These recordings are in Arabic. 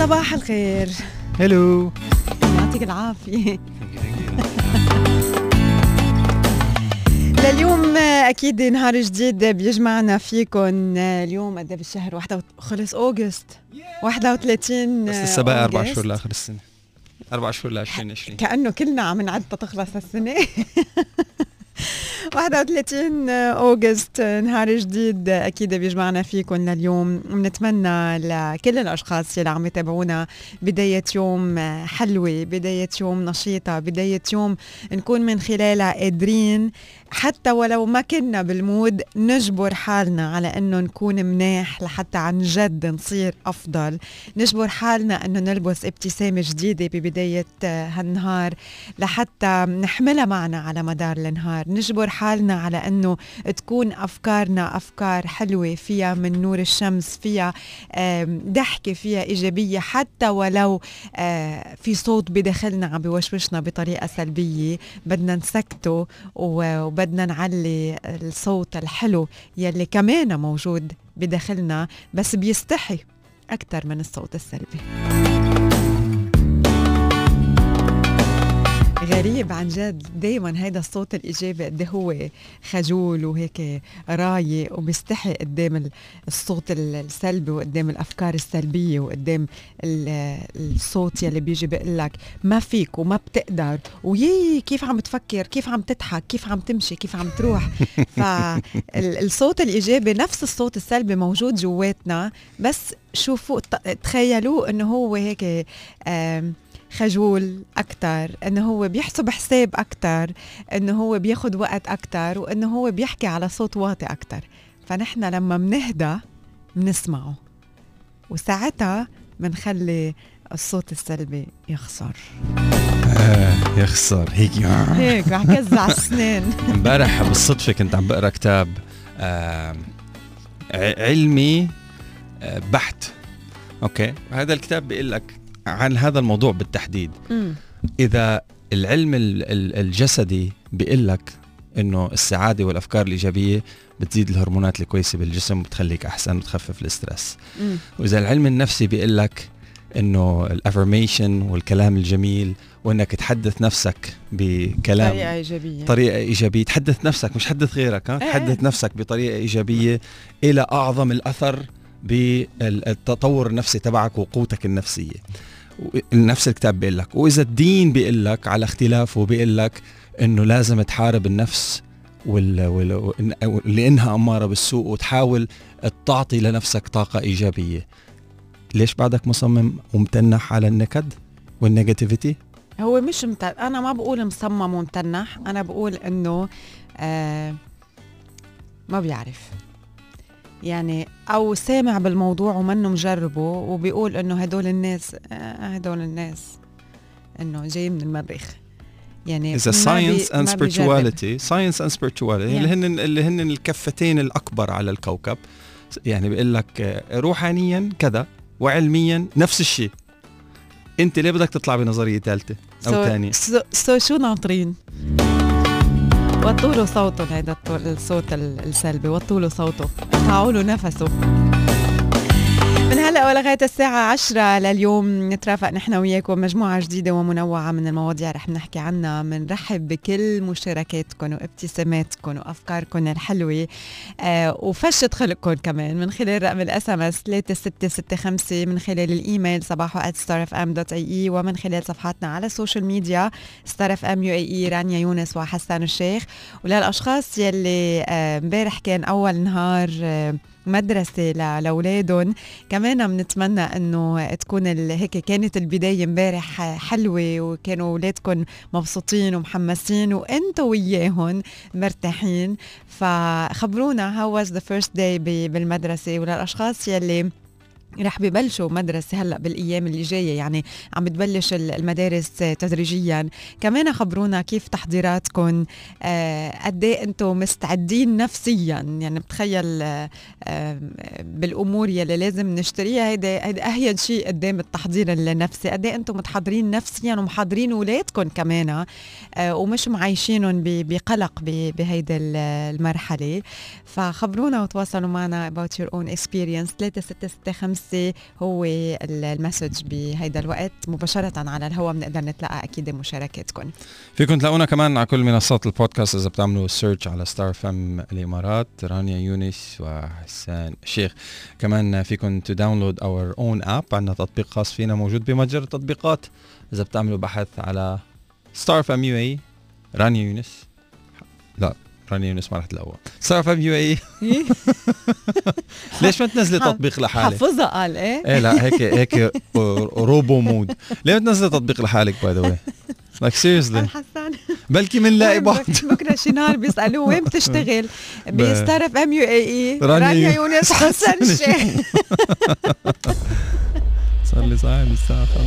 صباح الخير. هلو يعطيك العافية. لليوم أكيد نهار جديد بيجمعنا فيكم اليوم قد بالشهر واحدة خلص أوغست. 31 بس لسه باقي أربع شهور لآخر السنة. أربع شهور ل 2020 كأنه كلنا عم نعد تخلص السنة. 31 أوغست نهار جديد. أكيد بيجمعنا فيكم لليوم. بنتمنى لكل الأشخاص اللي عم يتابعونا. بداية يوم حلوة بداية يوم نشيطة بداية يوم نكون من خلالها قادرين. حتى ولو ما كنا بالمود نجبر حالنا على إنه نكون مناح لحتى عن جد نصير أفضل. نجبر حالنا إنه نلبس ابتسامة جديدة ببداية هالنهار لحتى نحملها معنا على مدار النهار. نجبر حالنا على إنه تكون أفكارنا أفكار حلوة فيها من نور الشمس فيها ضحكة فيها إيجابية حتى ولو في صوت بداخلنا عم بوشوشنا بطريقة سلبية بدنا نسكته وبدنا نعلي الصوت الحلو يلي كمان موجود بداخلنا بس بيستحي أكثر من الصوت السلبي. غريب عن جد. دايما هيدا الصوت الإيجابي قد هو خجول وهيك رايق وبيستحي قدام الصوت السلبي وقدام الأفكار السلبية وقدام الصوت يلي بيجي بيقول لك ما فيك وما بتقدر. ويي كيف عم تفكر؟ كيف عم تضحك؟ كيف عم تمشي؟ كيف عم تروح؟ فالصوت الإيجابي نفس الصوت السلبي موجود جواتنا. بس شوفوا تخيلوه إنه هو هيك خجول أكتر إنه هو بيحسب حساب أكتر إنه هو بياخد وقت أكتر وإنه هو بيحكي على صوت واطي أكتر. فنحن لما منهدى بنسمعه وساعتها بنخلي الصوت السلبي يخسر. آه يخسر. هيك. هيك رح كزع السنين. امبارح بالصدفة كنت عم بقرأ كتاب آه علمي آه بحت. أوكي. هذا الكتاب بيقول لك عن هذا الموضوع بالتحديد م. إذا العلم الجسدي بيقول لك إنه السعادة والأفكار الإيجابية بتزيد الهرمونات الكويسة بالجسم وبتخليك أحسن وتخفف ال stress. وإذا العلم النفسي بيقول لك إنه ال affirmation والكلام الجميل وإنك تحدث نفسك بكلام طريقة إيجابية طريقة إيجابية تحدث نفسك مش حدث غيرك ها إيه، تحدث. نفسك بطريقة إيجابية إلى أعظم الأثر بالتطور النفسي تبعك وقوتك النفسية. نفس الكتاب بيقول لك وإذا الدين بيقول لك على اختلافه بيقول لك إنه لازم تحارب النفس وال... وال... لانها أمارة بالسوء وتحاول تعطي لنفسك طاقة إيجابية. ليش بعدك مصمم ومتنح على النكد والنيجاتيفيتي؟ هو مش متن... أنا ما بقول مصمم ومتنح أنا بقول إنه آه ما بيعرف. يعني أو سامع بالموضوع ومنه مجربه وبيقول إنه هدول الناس آه، هدول الناس إنه جاي من المريخ. يعني إذا ساينس اند سبيرتواليتي ساينس اند سبيرتواليتي اللي هن اللي هن الكفتين الأكبر على الكوكب. يعني بيقول لك آه، روحانيا كذا وعلميا نفس الشيء. أنت ليه بدك تطلع بنظرية ثالثة أو ثانية؟ سو, سو شو ناطرين؟ وطوا له صوته هذا الصوت السلبي وطوا له صوته. قطعوا له نفسه. من هلا ولغايه الساعة عشرة لليوم نترافق نحن وياكم مجموعة جديدة ومنوعة من المواضيع رح نحكي عنها. بنرحب بكل مشاركاتكم وابتساماتكم وافكاركم الحلوة آه وفشة خلقكم كمان من خلال رقم ال SMS 3665 من خلال الإيميل صباحو @starfm.ae ومن خلال صفحاتنا على ال social media Star FM UAE رانيا يونس وحسان الشيخ. وللأشخاص يلي آه، امبارح آه كان أول نهار آه مدرسة لأولادهم. كمان بنتمنى إنه تكون هيك كانت البداية امبارح حلوة وكانوا أولادكم مبسوطين ومحمسين وأنتم وياهم مرتاحين. فخبرونا how was the first day بالمدرسة وللأشخاص يلي رح ببلشوا مدرسة هلأ بالأيام اللي جاية يعني عم بتبلش المدارس تدريجيا. كمان خبرونا كيف تحضيراتكم آه قد إيه أنتم مستعدين نفسيا. يعني بتخيل آه بالأمور يلي لازم نشتريها هيدا هيدا أهين شيء قدام التحضير النفسي. قد إيه أنتم متحضرين نفسيا ومحضرين اولادكم كمان آه ومش معايشينهم بقلق بهيدا المرحلة. فخبرونا وتواصلوا معنا about your own experience. 3665 النفسي هو المسج بهيدا الوقت مباشرة على الهواء بنقدر نتلقى أكيد مشاركاتكم. فيكم تلاقونا كمان على كل منصات البودكاست إذا بتعملوا search على Star FM الإمارات رانيا يونس وحسان شيخ. كمان فيكم ت download our own app عندنا تطبيق خاص فينا موجود بمتجر التطبيقات. إذا بتعملوا بحث على Star FM UAE رانيا يونس. لا. رانيا يونس ما رح تلاقوها Star FM UAE ليش ما تنزلي تطبيق لحالك؟ حافظها قال إيه؟ إيه لا هيك هيك robo mode. ليه ما تنزلي تطبيق لحالك by the way like seriously حسان بلكي بنلاقي بعض. بكرة شي نهار بيسألوه وين بتشتغل؟ ب Star FM UAE رانيا رانيا يو- يونس حسان الشيخ صار لي صاحي من الساعة 5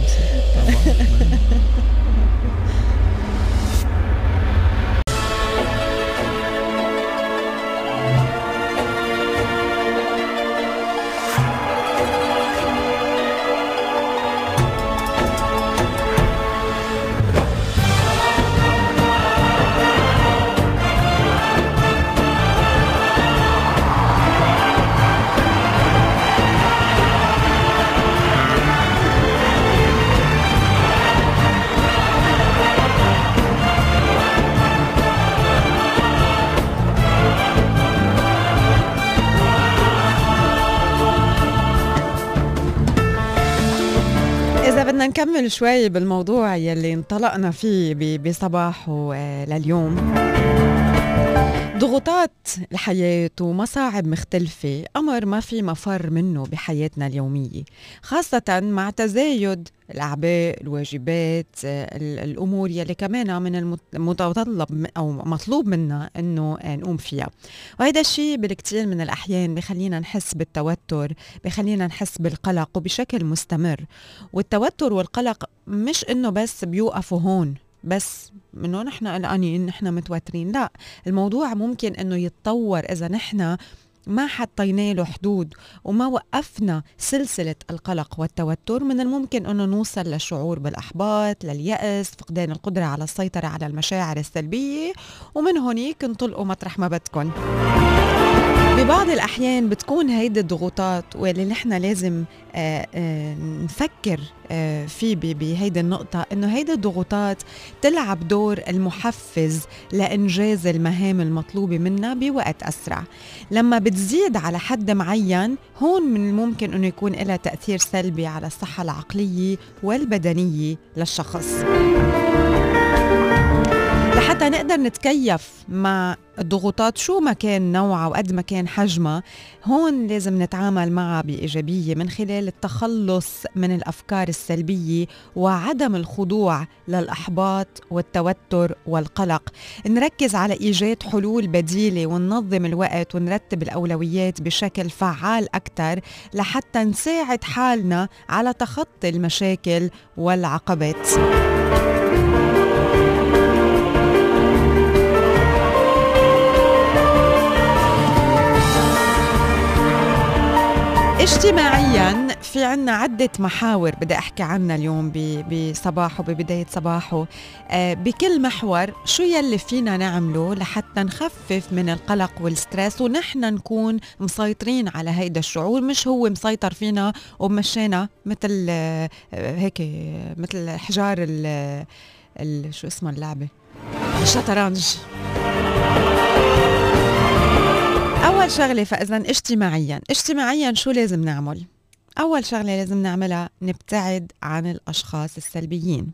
إذا بدنا نكمل شوي بالموضوع يلي انطلقنا فيه ب- بصباحه آه، لليوم. ضغوطات الحياة ومصاعب مختلفة أمر ما في مفر منه بحياتنا اليومية خاصة مع تزايد الأعباء الواجبات ال- الأمور يلي كمان من المت- المتطلب أو مطلوب منا أنه نقوم فيها. وهذا الشيء بالكثير من الأحيان بخلينا نحس بالتوتر بخلينا نحس بالقلق وبشكل مستمر. والتوتر والقلق مش إنه بس بيوقفوا هون بس انه نحن قلقانين نحن متوترين لا الموضوع ممكن إنه يتطور إذا نحن ما حطينا له حدود وما وقفنا سلسلة القلق والتوتر من الممكن أنه نوصل للشعور بالأحباط لليأس فقدان القدرة على السيطرة على المشاعر السلبية ومن هونيك انطلقوا مطرح ما بدكم ببعض الأحيان بتكون هيدي الضغوطات واللي نحن لازم آه، آه، نفكر آه، فيه بهيدي النقطة إنه هيدي الضغوطات تلعب دور المحفز لإنجاز المهام المطلوبة منا بوقت أسرع. لما بتزيد على حد معين هون من الممكن أنه يكون لها تأثير سلبي على الصحة العقلية والبدنية للشخص. لحتى نقدر نتكيف مع الضغوطات شو ما كان نوعها وقد ما كان حجمها هون لازم نتعامل معها بإيجابية من خلال التخلص من الأفكار السلبية وعدم الخضوع للإحباط والتوتر والقلق. نركز على إيجاد حلول بديلة وننظم الوقت ونرتب الأولويات بشكل فعال أكثر لحتى نساعد حالنا على تخطي المشاكل والعقبات. اجتماعيا في عنا عدة محاور بدي أحكي عنها اليوم بصباحه ببداية صباحه. آه، بكل محور شو يلي فينا نعمله لحتى نخفف من القلق والستريس ونحن نكون مسيطرين على هيدا الشعور؟ مش هو مسيطر فينا ومشينا مثل آه، هيك مثل حجار ال شو اسمها اللعبة؟ الشطرنج أول شغلة فإذا اجتماعيا اجتماعيا شو لازم نعمل؟ أول شغلة لازم نعملها نبتعد عن الأشخاص السلبيين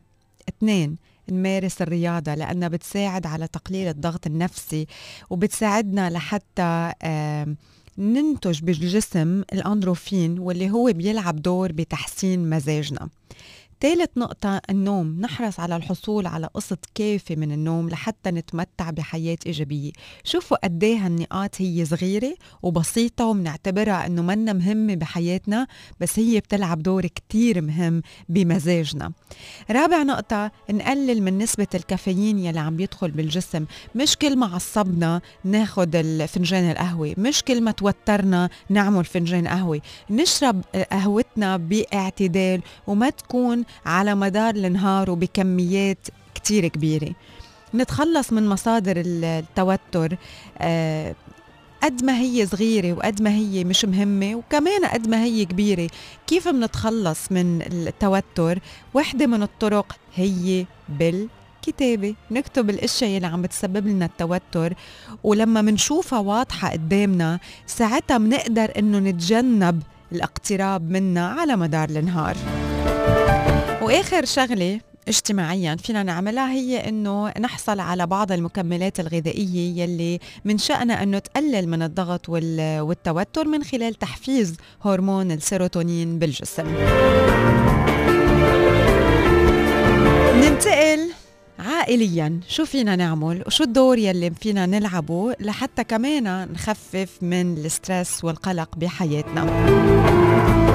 اثنين نمارس الرياضة لأنها بتساعد على تقليل الضغط النفسي وبتساعدنا لحتى ننتج بالجسم الأندروفين واللي هو بيلعب دور بتحسين مزاجنا ثالث نقطة النوم. نحرص على الحصول على قسط كافي من النوم لحتى نتمتع بحياة إيجابية. شوفوا قد إيه هالنقاط هي صغيرة وبسيطة وبنعتبرها إنه منا مهمة بحياتنا بس هي بتلعب دور كتير مهم بمزاجنا. رابع نقطة نقلل من نسبة الكافيين يلي عم بيدخل بالجسم. مش كل ما عصبنا ناخد الفنجان القهوة مش كل ما توترنا نعمل فنجان قهوة. نشرب قهوتنا باعتدال وما تكون على مدار النهار وبكميات كتير كبيرة. نتخلص من مصادر ال- التوتر آه، قد ما هي صغيرة وقد ما هي مش مهمة وكمان قد ما هي كبيرة. كيف منتخلص من التوتر؟ وحدة من الطرق هي بالكتابة. نكتب الأشياء اللي عم بتسبب لنا التوتر ولما منشوفها واضحة قدامنا ساعتها منقدر إنه نتجنب الاقتراب منها على مدار النهار. وآخر شغلة اجتماعيا فينا نعملها هي إنه نحصل على بعض المكملات الغذائية يلي من شأنها إنه تقلل من الضغط والتوتر من خلال تحفيز هرمون السيروتونين بالجسم. ننتقل عائليا. شو فينا نعمل؟ وشو الدور يلي فينا نلعبه لحتى كمان نخفف من الستريس والقلق بحياتنا؟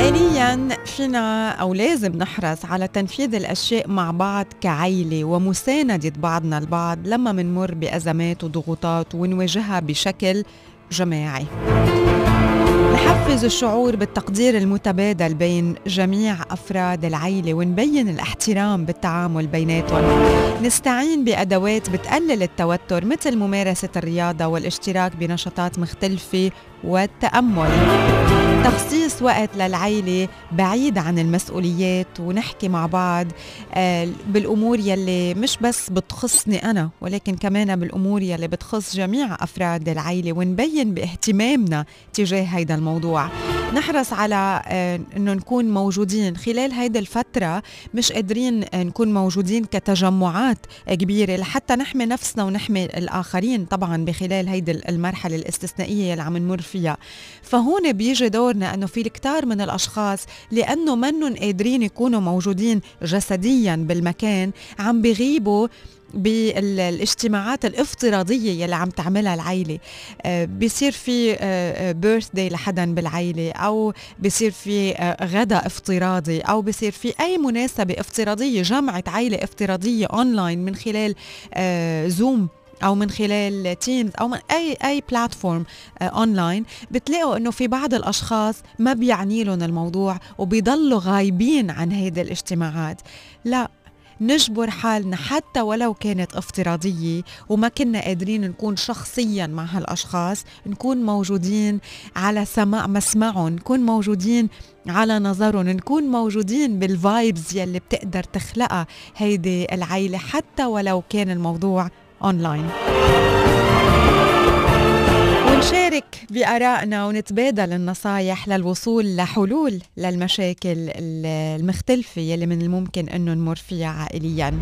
عائليا فينا أو لازم نحرص على تنفيذ الأشياء مع بعض كعيلة ومساندة بعضنا البعض لما منمر بأزمات وضغوطات ونواجهها بشكل جماعي. نحفز الشعور بالتقدير المتبادل بين جميع أفراد العيلة ونبين الاحترام بالتعامل بيناتهم. نستعين بأدوات بتقلل التوتر مثل ممارسة الرياضة والاشتراك بنشاطات مختلفة والتأمل. تخصيص وقت للعيلة بعيد عن المسؤوليات ونحكي مع بعض آه، بالأمور يلي مش بس بتخصني أنا ولكن كمان بالأمور يلي بتخص جميع أفراد العيلة ونبين باهتمامنا تجاه هيدا الموضوع. نحرص على آه، إنه نكون موجودين. خلال هيدي الفترة مش قادرين آه، نكون موجودين كتجمعات كبيرة لحتى نحمي نفسنا ونحمي الآخرين طبعا بخلال هيدي المرحلة الاستثنائية اللي عم نمر فيها. فهون بيجي دورنا إنه في الكثار من الأشخاص لأنه منهم قادرين يكونوا موجودين جسديا بالمكان عم بيغيبوا بالاجتماعات الافتراضية يلي عم تعملها العيلة. آه، بيصير في بيرث داي لحدا بالعيلة أو بيصير في آه، غدا افتراضي أو بيصير في أي مناسبة افتراضية جمعة عيلة افتراضية أونلاين من خلال Zoom آه، أو من خلال Teams أو من أي أي platform online بتلاقوا إنه في بعض الأشخاص ما بيعني لهم الموضوع وبيضلوا غايبين عن هيدي الاجتماعات. لا نجبر حالنا حتى ولو كانت افتراضية وما كنا قادرين نكون شخصيا مع هالأشخاص نكون موجودين على سماع مسمعهم نكون موجودين على نظرهم نكون موجودين بال vibes يلي بتقدر تخلقها هيدي العيلة حتى ولو كان الموضوع اونلاين نشارك بآرائنا ونتبادل النصايح للوصول لحلول للمشاكل المختلفة يلي من الممكن أنه نمر فيها عائلياً.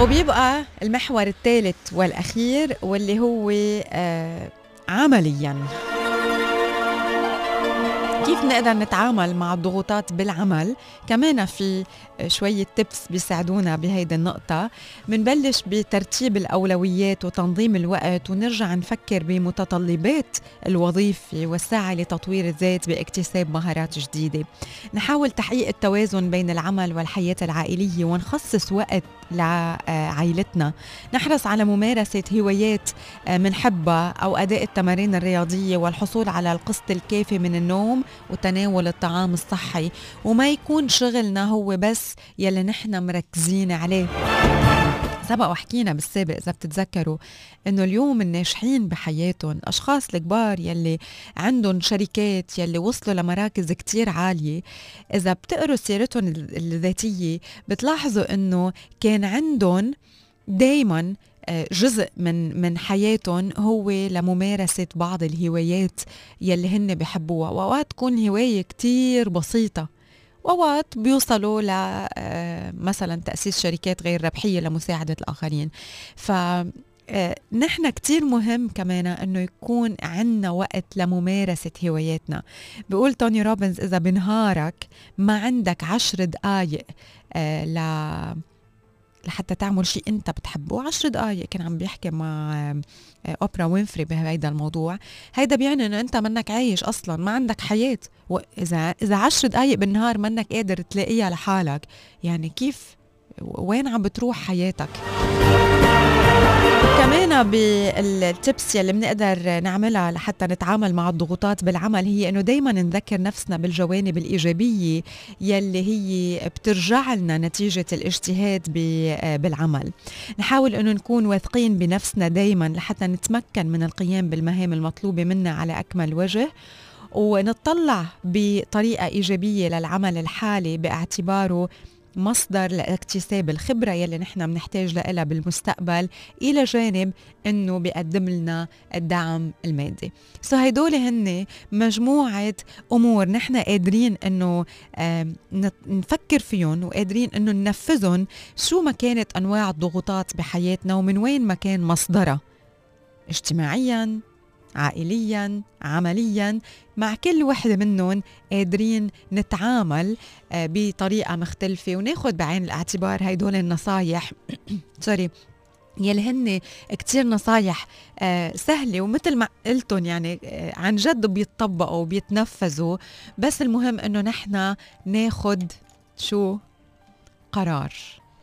وبيبقى المحور الثالث والأخير واللي هو آه عملياً. كيف نقدر نتعامل مع الضغوطات بالعمل؟ كمان في شوية تبس بيساعدونا بهيدي النقطة. منبلش بترتيب الأولويات وتنظيم الوقت ونرجع نفكر بمتطلبات الوظيفة والسعي لتطوير الذات باكتساب مهارات جديدة. نحاول تحقيق التوازن بين العمل والحياة العائلية ونخصص وقت لعائلتنا. نحرص على ممارسة هوايات منحبها أو أداء التمارين الرياضية والحصول على القسط الكافي من النوم وتناول الطعام الصحي. وما يكون شغلنا هو بس يلي نحن مركزين عليه. سبق وحكينا بالسابق إذا بتتذكروا إنه اليوم الناجحين بحياتهم أشخاص الكبار يلي عندهم شركات يلي وصلوا لمراكز كتير عالية. إذا بتقروا سيرتهم الذاتية بتلاحظوا إنه كان عندهم دايما آه، جزء من من حياتهم هو لممارسة بعض الهوايات يلي هن بحبوها وأوقات تكون هواية كتير بسيطة. وأوقات بيوصلوا ل آه، مثلا تأسيس شركات غير ربحية لمساعدة الآخرين. ف آه، نحن كتير مهم كمان إنه يكون عنا وقت لممارسة هواياتنا. بيقول توني روبنز إذا بنهارك ما عندك عشر دقايق آه ل لحتى تعمل شيء انت بتحبه. عشر دقائق كان عم بيحكي مع آه، أوبرا وينفري بهيدا الموضوع. هيدا بيعني إنه أنت منك عايش أصلا ما عندك حياة. وإذا إذا عشر دقائق بالنهار منك قادر تلاقيها لحالك يعني كيف وين عم بتروح حياتك؟ كمان بال tips يلي بنقدر نعملها لحتى نتعامل مع الضغوطات بالعمل هي إنه دائما نذكر نفسنا بالجوانب الإيجابية يلي هي بترجع لنا نتيجة الاجتهاد بالعمل. نحاول إنه نكون واثقين بنفسنا دائما لحتى نتمكن من القيام بالمهام المطلوبة منا على أكمل وجه ونطلع بطريقة إيجابية للعمل الحالي باعتباره مصدر لاكتساب الخبرة يلي نحن بنحتاج لها بالمستقبل إلى جانب إنه بيقدم لنا الدعم المادي. so هدول هن مجموعة أمور نحن قادرين إنه نفكر فيهم وقادرين إنه ننفذهم شو ما كانت أنواع الضغوطات بحياتنا ومن وين ما كان مصدرها. اجتماعيا عائليا عمليا. مع كل وحدة منهم قادرين نتعامل آه، بطريقة مختلفة وناخد بعين الاعتبار هيدول النصايح. sorry يلي هن كتير نصايح آه، سهلة ومثل ما قلتن يعني آه، عن جد بيتطبقوا وبيتنفذوا. بس المهم إنه نحن ناخد شو؟ قرار.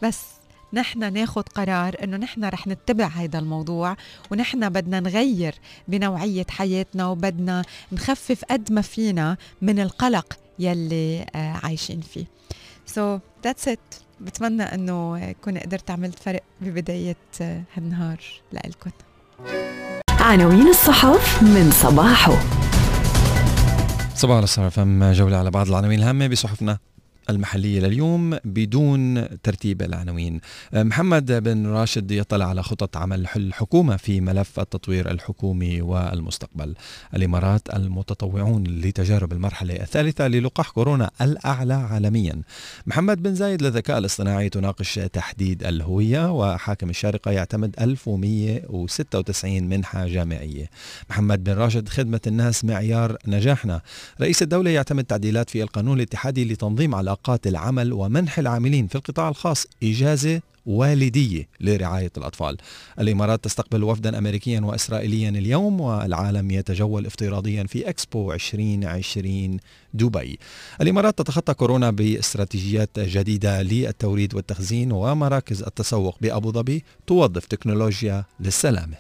بس. نحن ناخد قرار إنه نحن رح نتبع هذا الموضوع ونحن بدنا نغير بنوعية حياتنا وبدنا نخفف قد ما فينا من القلق يلي آه، عايشين فيه. So that's it. بتمنى إنه كون قدرت عملت فرق ببداية آه، هالنهار لإلكم عناوين الصحف من صباحه. صباح الخير فم جولة على بعض العناوين الهامة بصحفنا. المحلية لليوم بدون ترتيب العناوين. محمد بن راشد يطلع على خطط عمل الحكومة في ملف التطوير الحكومي والمستقبل. الإمارات المتطوعون لتجارب المرحلة الثالثة للقاح كورونا الأعلى عالميا. محمد بن زايد للذكاء الاصطناعي تناقش تحديد الهوية وحاكم الشارقة يعتمد 1196 منحة جامعية. محمد بن راشد خدمة الناس معيار نجاحنا. رئيس الدولة يعتمد تعديلات في القانون الاتحادي لتنظيم على علاقات العمل ومنح العاملين في القطاع الخاص إجازة والدية لرعاية الأطفال. الإمارات تستقبل وفدا أمريكيا وإسرائيليا اليوم والعالم يتجول افتراضيا في أكسبو 2020 دبي. الإمارات تتخطى كورونا باستراتيجيات جديدة للتوريد والتخزين ومراكز التسوق بأبو ظبي توظف تكنولوجيا للسلامة.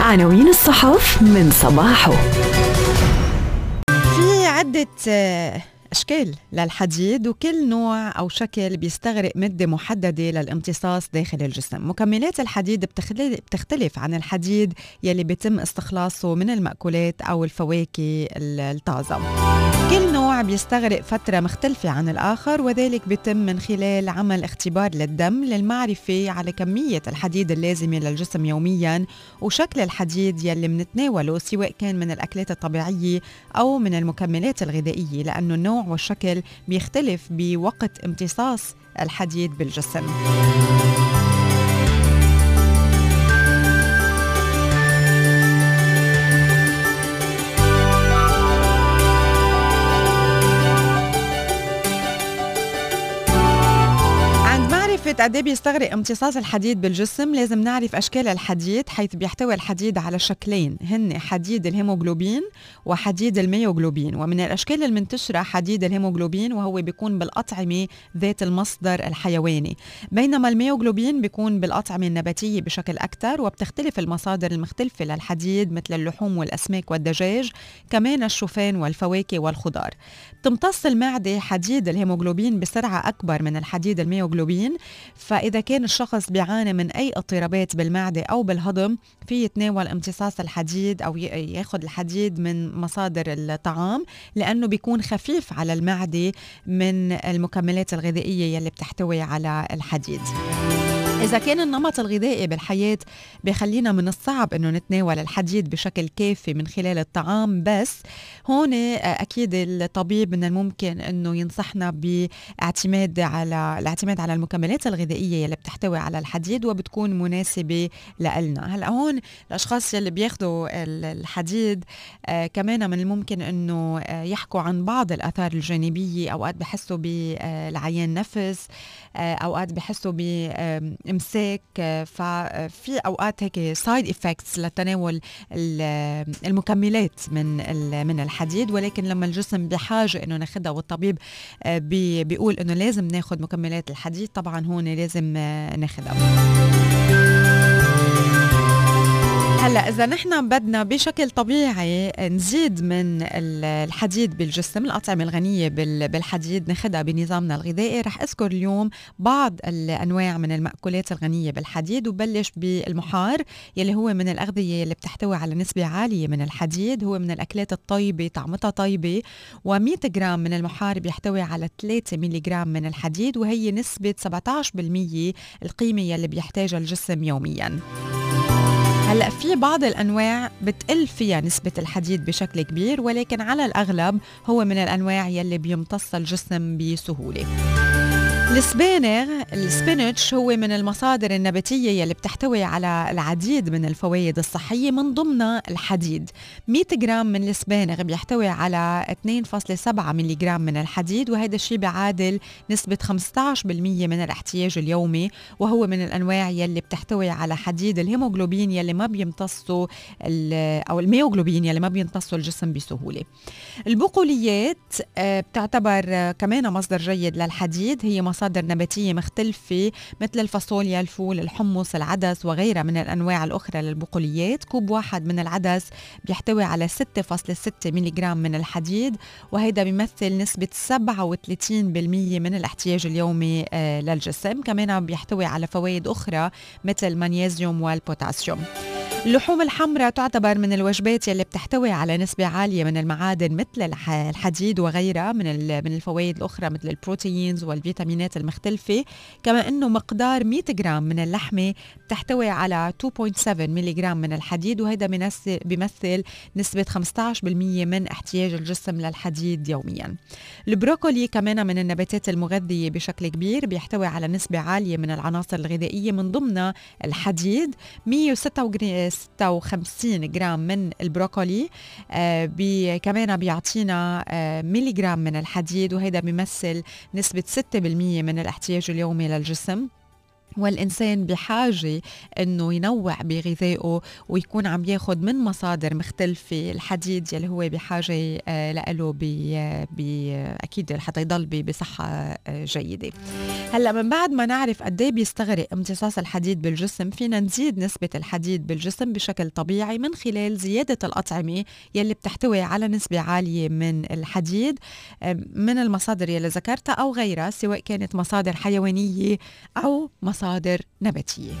عناوين الصحف من صباحه. في عدة أشكال للحديد وكل نوع أو شكل بيستغرق مدة محددة للامتصاص داخل الجسم. مكملات الحديد بتختلف عن الحديد يلي بيتم استخلاصه من المأكولات أو الفواكه الطازة. كل نوع بيستغرق فترة مختلفة عن الآخر وذلك بيتم من خلال عمل اختبار للدم للمعرفة على كمية الحديد اللازمة للجسم يوميا وشكل الحديد يلي منتناوله سواء كان من الأكلات الطبيعية أو من المكملات الغذائية لأنه النوع والشكل بيختلف بوقت امتصاص الحديد بالجسم. معرفة قد بيستغرق امتصاص الحديد بالجسم. لازم نعرف أشكال الحديد حيث بيحتوي الحديد على شكلين هن حديد الهيموغلوبين وحديد الميوغلوبين. ومن الأشكال المنتشرة حديد الهيموغلوبين وهو بيكون بالأطعمة ذات المصدر الحيواني. بينما الميوغلوبين بيكون بالأطعمة النباتية بشكل أكثر وبتختلف المصادر المختلفة للحديد مثل اللحوم والأسماك والدجاج كمان الشوفان والفواكه والخضار. تمتص المعدة حديد الهيموغلوبين بسرعة أكبر من الحديد الميوغلوبين. فإذا كان الشخص بيعاني من أي اضطرابات بالمعدة أو بالهضم في يتناول امتصاص الحديد أو ياخذ الحديد من مصادر الطعام لأنه بيكون خفيف على المعدة من المكملات الغذائية يلي بتحتوي على الحديد. إذا كان النمط الغذائي بالحياة بخلينا من الصعب إنه نتناول الحديد بشكل كافي من خلال الطعام بس هون أكيد الطبيب من الممكن إنه ينصحنا باعتماد على الاعتماد على المكملات الغذائية اللي بتحتوي على الحديد وبتكون مناسبة لنا هلأ هون الأشخاص اللي بياخذوا الحديد آه كمان من الممكن إنه آه يحكوا عن بعض الآثار الجانبية. أوقات بحسوا بلعيان نفس آه أوقات بحسوا ب امساك ففي أوقات هيك side effects لتناول المكملات من من الحديد. ولكن لما الجسم بحاجة إنه ناخذها والطبيب آه، بيقول إنه لازم ناخذ مكملات الحديد طبعا هون لازم آه، ناخذها هلا إذا نحن بدنا بشكل طبيعي نزيد من الحديد بالجسم الأطعمة الغنية بالحديد ناخذها بنظامنا الغذائي. رح أذكر اليوم بعض الأنواع من المأكولات الغنية بالحديد وبلش بالمحار يلي هو من الأغذية اللي بتحتوي على نسبة عالية من الحديد. هو من الأكلات الطيبة طعمتها طيبة و100 جرام من المحار بيحتوي على 3 ملي جرام من الحديد وهي نسبة 17% القيمة يلي بيحتاجها الجسم يوميا. هلأ في بعض الأنواع بتقل فيها نسبة الحديد بشكل كبير ولكن على الأغلب هو من الأنواع يلي بيمتص الجسم بسهولة. السبانخ ال spinach هو من المصادر النباتية يلي بتحتوي على العديد من الفوائد الصحية من ضمنها الحديد. 100 جرام من السبانخ بيحتوي على 2.7 ملي جرام من الحديد وهذا الشيء بيعادل نسبة 15% من الاحتياج اليومي وهو من الأنواع يلي بتحتوي على حديد الهيموغلوبين يلي ما بيمتصوا أو الميوغلوبين يلي ما بيمتصوا الجسم بسهولة. البقوليات آه، بتعتبر كمان مصدر جيد للحديد هي مصادر مصادر نباتية مختلفة مثل الفاصوليا الفول الحمص العدس وغيرها من الأنواع الأخرى للبقوليات. كوب واحد من العدس بيحتوي على 6.6 ملغ من الحديد وهذا بيمثل نسبة 37% من الاحتياج اليومي آه، للجسم. كمان بيحتوي على فوائد أخرى مثل المغنيسيوم والبوتاسيوم. اللحوم الحمراء تعتبر من الوجبات يلي بتحتوي على نسبة عالية من المعادن مثل الحديد وغيرها من من الفوائد الأخرى مثل ال proteins والفيتامينات المختلفة. كما أنه مقدار 100 جرام من اللحمة بتحتوي على 2.7 ملغ من الحديد وهذا بيمثل نسبة 15% من احتياج الجسم للحديد يوميا. البروكولي كمان من النباتات المغذية بشكل كبير بيحتوي على نسبة عالية من العناصر الغذائية من ضمنها الحديد. 156 جرام من البروكولي آه بي كمان بيعطينا آه جرام من الحديد وهذا بيمثل نسبة 6% من الاحتياج اليومي للجسم. والإنسان بحاجة أنه ينوع بغذائه ويكون عم ياخد من مصادر مختلفة. الحديد يلي هو بحاجة آه، له أكيد حتى يضل بصحة آه، جيدة. هلأ من بعد ما نعرف قد إيه بيستغرق امتصاص الحديد بالجسم فينا نزيد نسبة الحديد بالجسم بشكل طبيعي من خلال زيادة الأطعمة يلي بتحتوي على نسبة عالية من الحديد آه، من المصادر يلي ذكرتها أو غيرها سواء كانت مصادر حيوانية أو مصادر مصادر نباتيه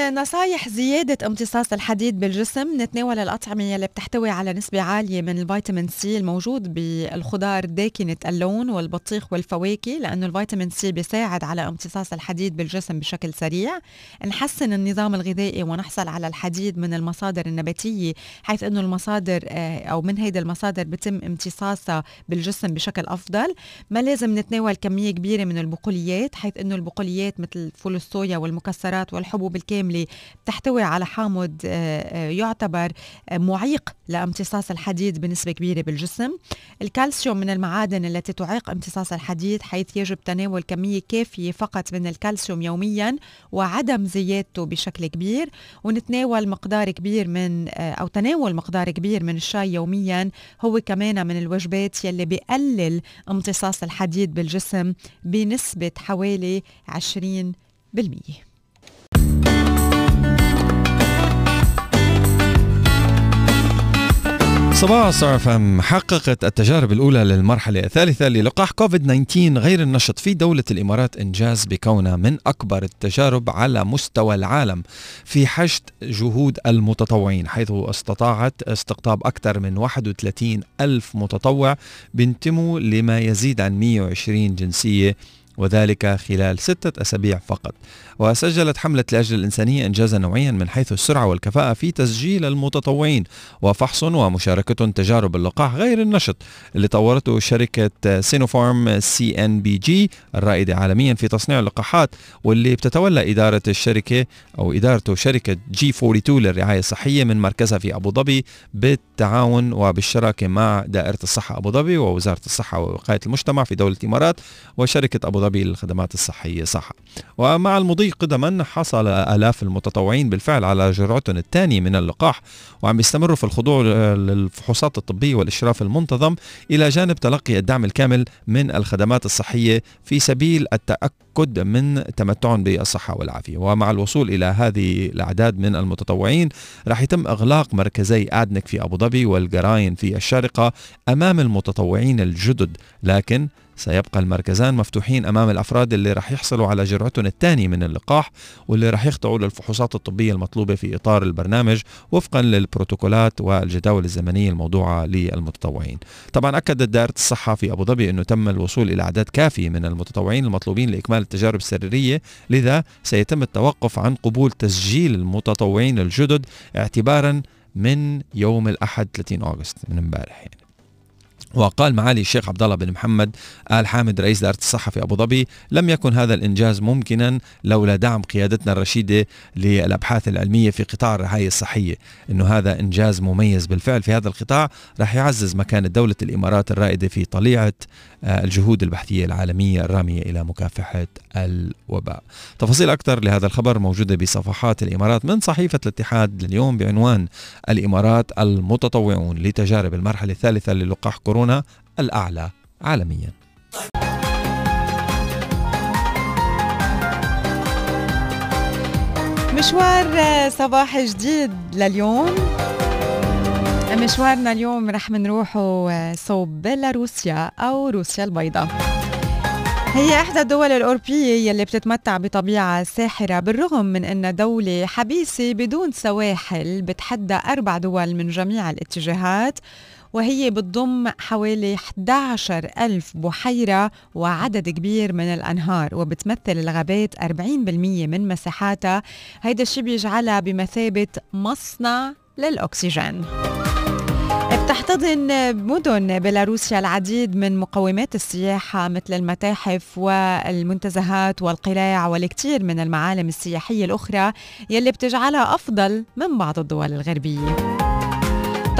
نصايح زيادة امتصاص الحديد بالجسم نتناول الأطعمة يلي بتحتوي على نسبة عالية من الفيتامين سي الموجود بالخضار داكنة اللون والبطيخ والفواكه لأنه الفيتامين سي بيساعد على امتصاص الحديد بالجسم بشكل سريع. نحسن النظام الغذائي ونحصل على الحديد من المصادر النباتية حيث أنه المصادر آه، أو من هيدي المصادر بتم امتصاصها بالجسم بشكل أفضل. ما لازم نتناول كمية كبيرة من البقوليات حيث أنه البقوليات مثل فول الصويا والمكسرات والحبوب الكاملة بتحتوي على حامض آه، آه، يعتبر آه، معيق لامتصاص الحديد بنسبة كبيرة بالجسم. الكالسيوم من المعادن التي تعيق امتصاص الحديد حيث يجب تناول كمية كافية فقط من الكالسيوم يوميا وعدم زيادته بشكل كبير. ونتناول مقدار كبير من أو تناول مقدار كبير من الشاي يوميا هو كمان من الوجبات يلي بيقلل امتصاص الحديد بالجسم بنسبة حوالي 20% صباح صار فم. حققت التجارب الأولى للمرحلة الثالثة للقاح كوفيد 19 غير النشط في دولة الإمارات إنجاز بكونها من أكبر التجارب على مستوى العالم في حشد جهود المتطوعين حيث استطاعت استقطاب أكثر من 31 ألف متطوع بينتموا لما يزيد عن 120 جنسية وذلك خلال ستة أسابيع فقط. وسجلت حملة لأجل الإنسانية إنجازا نوعيا من حيث السرعة والكفاءة في تسجيل المتطوعين وفحص ومشاركة تجارب اللقاح غير النشط اللي طورته شركة سينوفارم CNBG الرائدة عالميا في تصنيع اللقاحات واللي بتتولى إدارة الشركة أو إدارته شركة جي 42 للرعاية الصحية من مركزها في أبو ظبي بالتعاون وبالشراكة مع دائرة الصحة أبو ظبي ووزارة الصحة ووقاية المجتمع في دولة الإمارات وشركة أبو ظبي للخدمات الصحية صحة. ومع المضي قدما حصل آلاف المتطوعين بالفعل على جرعتهم الثانية من اللقاح وعم يستمروا في الخضوع للفحوصات الطبية والإشراف المنتظم إلى جانب تلقي الدعم الكامل من الخدمات الصحية في سبيل التأكد من تمتعهم بالصحة والعافية. ومع الوصول إلى هذه الأعداد من المتطوعين راح يتم إغلاق مركزي آدنك في أبو ظبي والجراين في الشارقة أمام المتطوعين الجدد لكن سيبقى المركزان مفتوحين أمام الأفراد اللي رح يحصلوا على جرعتهم الثانية من اللقاح واللي رح يخضعوا للفحوصات الطبية المطلوبة في إطار البرنامج وفقا للبروتوكولات والجداول الزمنية الموضوعة للمتطوعين. طبعا أكدت دائرة الصحة في أبو ظبي إنه تم الوصول إلى أعداد كافية من المتطوعين المطلوبين لإكمال التجارب السريرية، لذا سيتم التوقف عن قبول تسجيل المتطوعين الجدد اعتبارا من يوم الأحد 30 أغسطس من امبارح يعني. وقال معالي الشيخ عبد الله بن محمد آل حامد رئيس دائرة الصحة في أبو ظبي لم يكن هذا الإنجاز ممكنا لولا دعم قيادتنا الرشيدة للأبحاث العلمية في قطاع الرعاية الصحية. إنه هذا إنجاز مميز بالفعل في هذا القطاع راح يعزز مكانة دولة الإمارات الرائدة في طليعة آه، الجهود البحثية العالمية الرامية إلى مكافحة الوباء. تفاصيل أكثر لهذا الخبر موجودة بصفحات الإمارات من صحيفة الاتحاد لليوم بعنوان الإمارات المتطوعون لتجارب المرحلة الثالثة للقاح كورونا. الأعلى عالمياً. مشوار صباح جديد لليوم. مشوارنا اليوم رح منروحه صوب بيلاروسيا أو روسيا البيضاء. هي إحدى الدول الأوروبية يلي بتتمتع بطبيعة ساحرة بالرغم من أنها دولة حبيسة بدون سواحل بتحدى أربع دول من جميع الاتجاهات. وهي بتضم حوالي 11 ألف بحيرة وعدد كبير من الأنهار وبتمثل الغابات 40% من مساحاتها. هيدا الشيء بيجعلها بمثابة مصنع للأكسجين. بتحتضن مدن بيلاروسيا العديد من مقومات السياحة مثل المتاحف والمنتزهات والقلاع والكثير من المعالم السياحية الأخرى يلي بتجعلها أفضل من بعض الدول الغربية.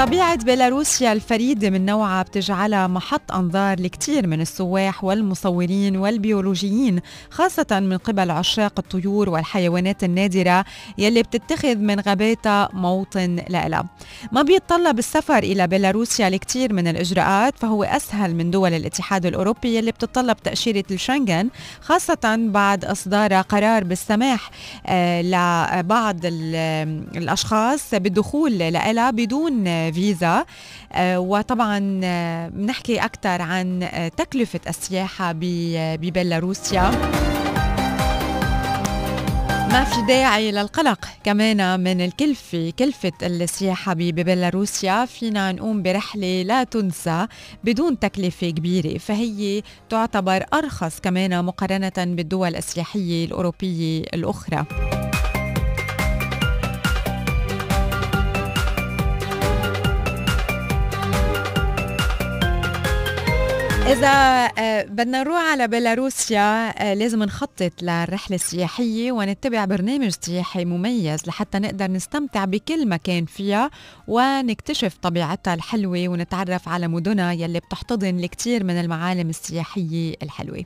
طبيعة بيلاروسيا الفريدة من نوعها بتجعلها محط أنظار لكثير من السواح والمصورين والبيولوجيين خاصة من قبل عشاق الطيور والحيوانات النادرة يلي بتتخذ من غاباتها موطن لها ما بيتطلب السفر إلى بيلاروسيا لكثير من الإجراءات فهو أسهل من دول الاتحاد الأوروبي يلي بتتطلب تأشيرة الشنغن خاصة بعد إصدار قرار بالسماح آه، لبعض الأشخاص بالدخول لها بدون فيزا. آه، وطبعا آه، بنحكي أكثر عن آه، تكلفة السياحة ببيلاروسيا. ما في داعي للقلق كمان من الكلفة كلفة السياحة ببيلاروسيا. فينا نقوم برحلة لا تنسى بدون تكلفة كبيرة. فهي تعتبر أرخص كمان مقارنة بالدول السياحية الأوروبية الأخرى. إذا آه، بدنا نروح على بيلاروسيا آه، لازم نخطط للرحلة السياحية ونتبع برنامج سياحي مميز لحتى نقدر نستمتع بكل مكان فيها ونكتشف طبيعتها الحلوة ونتعرف على مدنها يلي بتحتضن الكثير من المعالم السياحية الحلوة.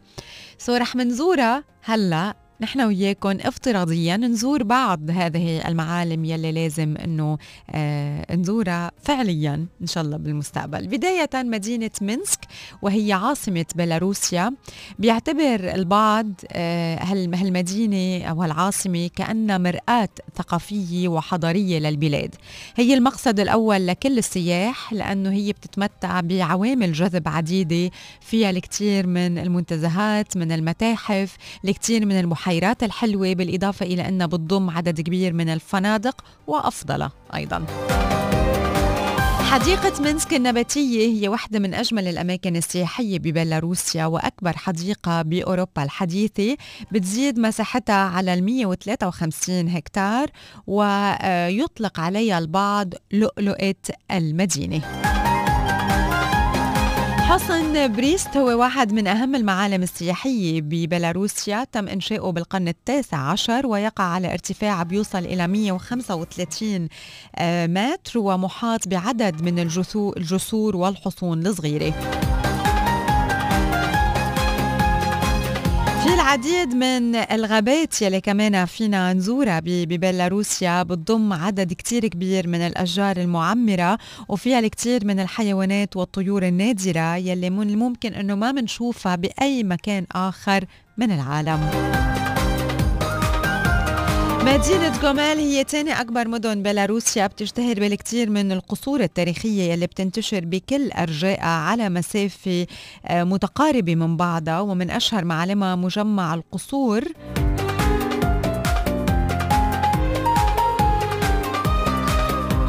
سو رح منزورها هلا نحن وياكم افتراضيا نزور بعض هذه المعالم يلي لازم إنه آه نزورها فعليا إن شاء الله بالمستقبل. بداية مدينة مينسك وهي عاصمة بيلاروسيا. بيعتبر البعض آه هالمدينة أو العاصمه كأنها مرآة ثقافية وحضارية للبلاد. هي المقصد الأول لكل السياح لأنه هي بتتمتع بعوامل جذب عديدة. فيها الكثير من المنتزهات من المتاحف الكثير من المحيطات. البحيرات الحلوة بالإضافة إلى أنها بتضم عدد كبير من الفنادق وأفضلها أيضاً. حديقة مينسك النباتية هي واحدة من أجمل الأماكن السياحية ببيلاروسيا وأكبر حديقة بأوروبا الحديثة بتزيد مساحتها على ال 153 هكتار ويطلق عليها البعض لؤلؤة المدينة. حصن بريست هو واحد من أهم المعالم السياحية ببيلاروسيا. تم إنشاؤه بالقرن التاسع عشر ويقع على ارتفاع بيوصل إلى 135 آه، متر ومحاط بعدد من الجسور والحصون الصغيرة. في العديد من الغابات يلي كمان فينا نزورها ببيلاروسيا بتضم عدد كتير كبير من الأشجار المعمرة وفيها الكثير من الحيوانات والطيور النادرة يلي من الممكن أنه ما منشوفها بأي مكان آخر من العالم. مدينة جومال هي تاني أكبر مدن بيلاروسيا بتشتهر بالكثير من القصور التاريخية يلي بتنتشر بكل أرجائها على مسافة آه، متقاربة من بعضها ومن أشهر معالمها مجمع القصور.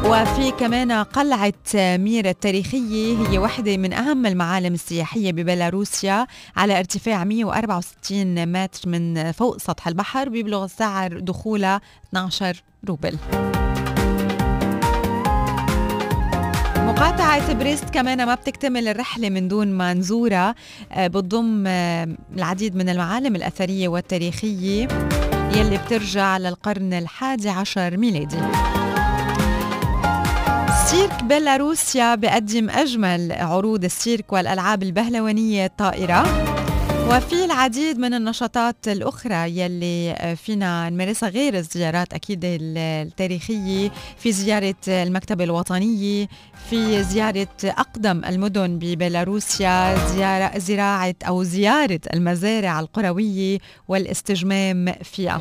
وفي كمان قلعة مير التاريخية هي واحدة من أهم المعالم السياحية ببيلاروسيا على ارتفاع 164 متر من فوق سطح البحر بيبلغ سعر دخولها 12 روبل. مقاطعة بريست كمان ما بتكتمل الرحلة من دون ما نزورها آه، بتضم آه، العديد من المعالم الأثرية والتاريخية يلي بترجع للقرن الحادي عشر ميلادي. سيرك بيلاروسيا بقدم أجمل عروض السيرك والألعاب البهلوانية الطائرة. وفي العديد من النشاطات الأخرى يلي فينا نمارسها غير الزيارات أكيد التاريخية في زيارة المكتبة الوطنية في زيارة أقدم المدن ببيلاروسيا زيارة زراعة أو زيارة المزارع القروية والاستجمام فيها.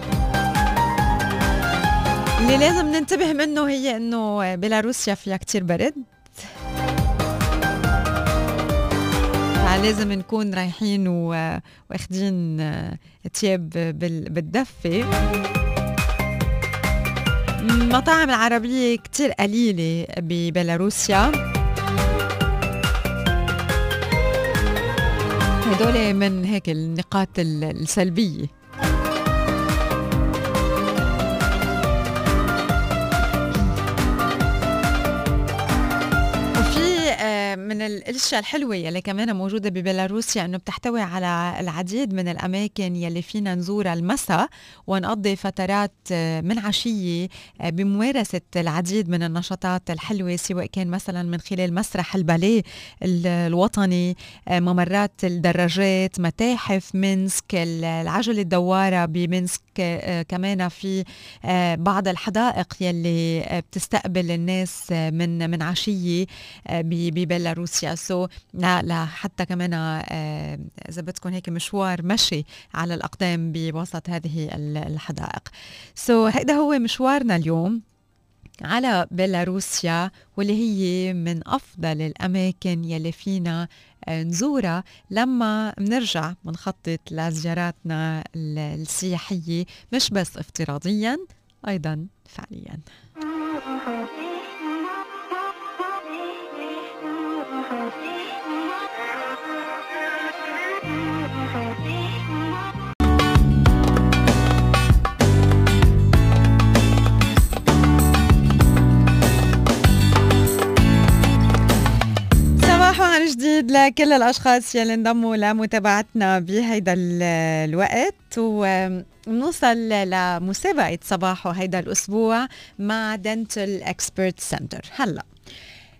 اللي لازم ننتبه منه هي إنه بيلاروسيا فيها كتير برد. فلازم نكون رايحين واخدين تياب بالدفة. المطاعم العربية كتير قليلة ببيلاروسيا. هدول من هيك النقاط السلبية. من الأشياء الحلوة يلي كمان موجودة ببيلاروسيا إنه بتحتوي على العديد من الأماكن يلي فينا نزورها المساء ونقضي فترات آه، من عشية آه، بممارسة العديد من النشاطات الحلوة سواء كان مثلا من خلال مسرح الباليه الوطني آه، ممرات الدراجات متاحف منسك العجلة الدوارة بمنسك كمان في بعض الحدائق يلي بتستقبل الناس من من عشية ببيلاروسيا. روسيا سو لا لا حتى كمان آه، إذا بدكم هيك مشوار مشي على الأقدام بوسط هذه الحدائق. سو so, هيدا هو مشوارنا اليوم على بيلاروسيا واللي هي من أفضل الأماكن يلي فينا آه، نزورها. لما بنرجع بنخطط لزياراتنا السياحية مش بس افتراضيا أيضا فعليا. جديد لكل الأشخاص يلي انضموا لمتابعتنا بهيدا الوقت. ونوصل لمسابقة صباحو هيدا الأسبوع مع Dental Expert Center هلا.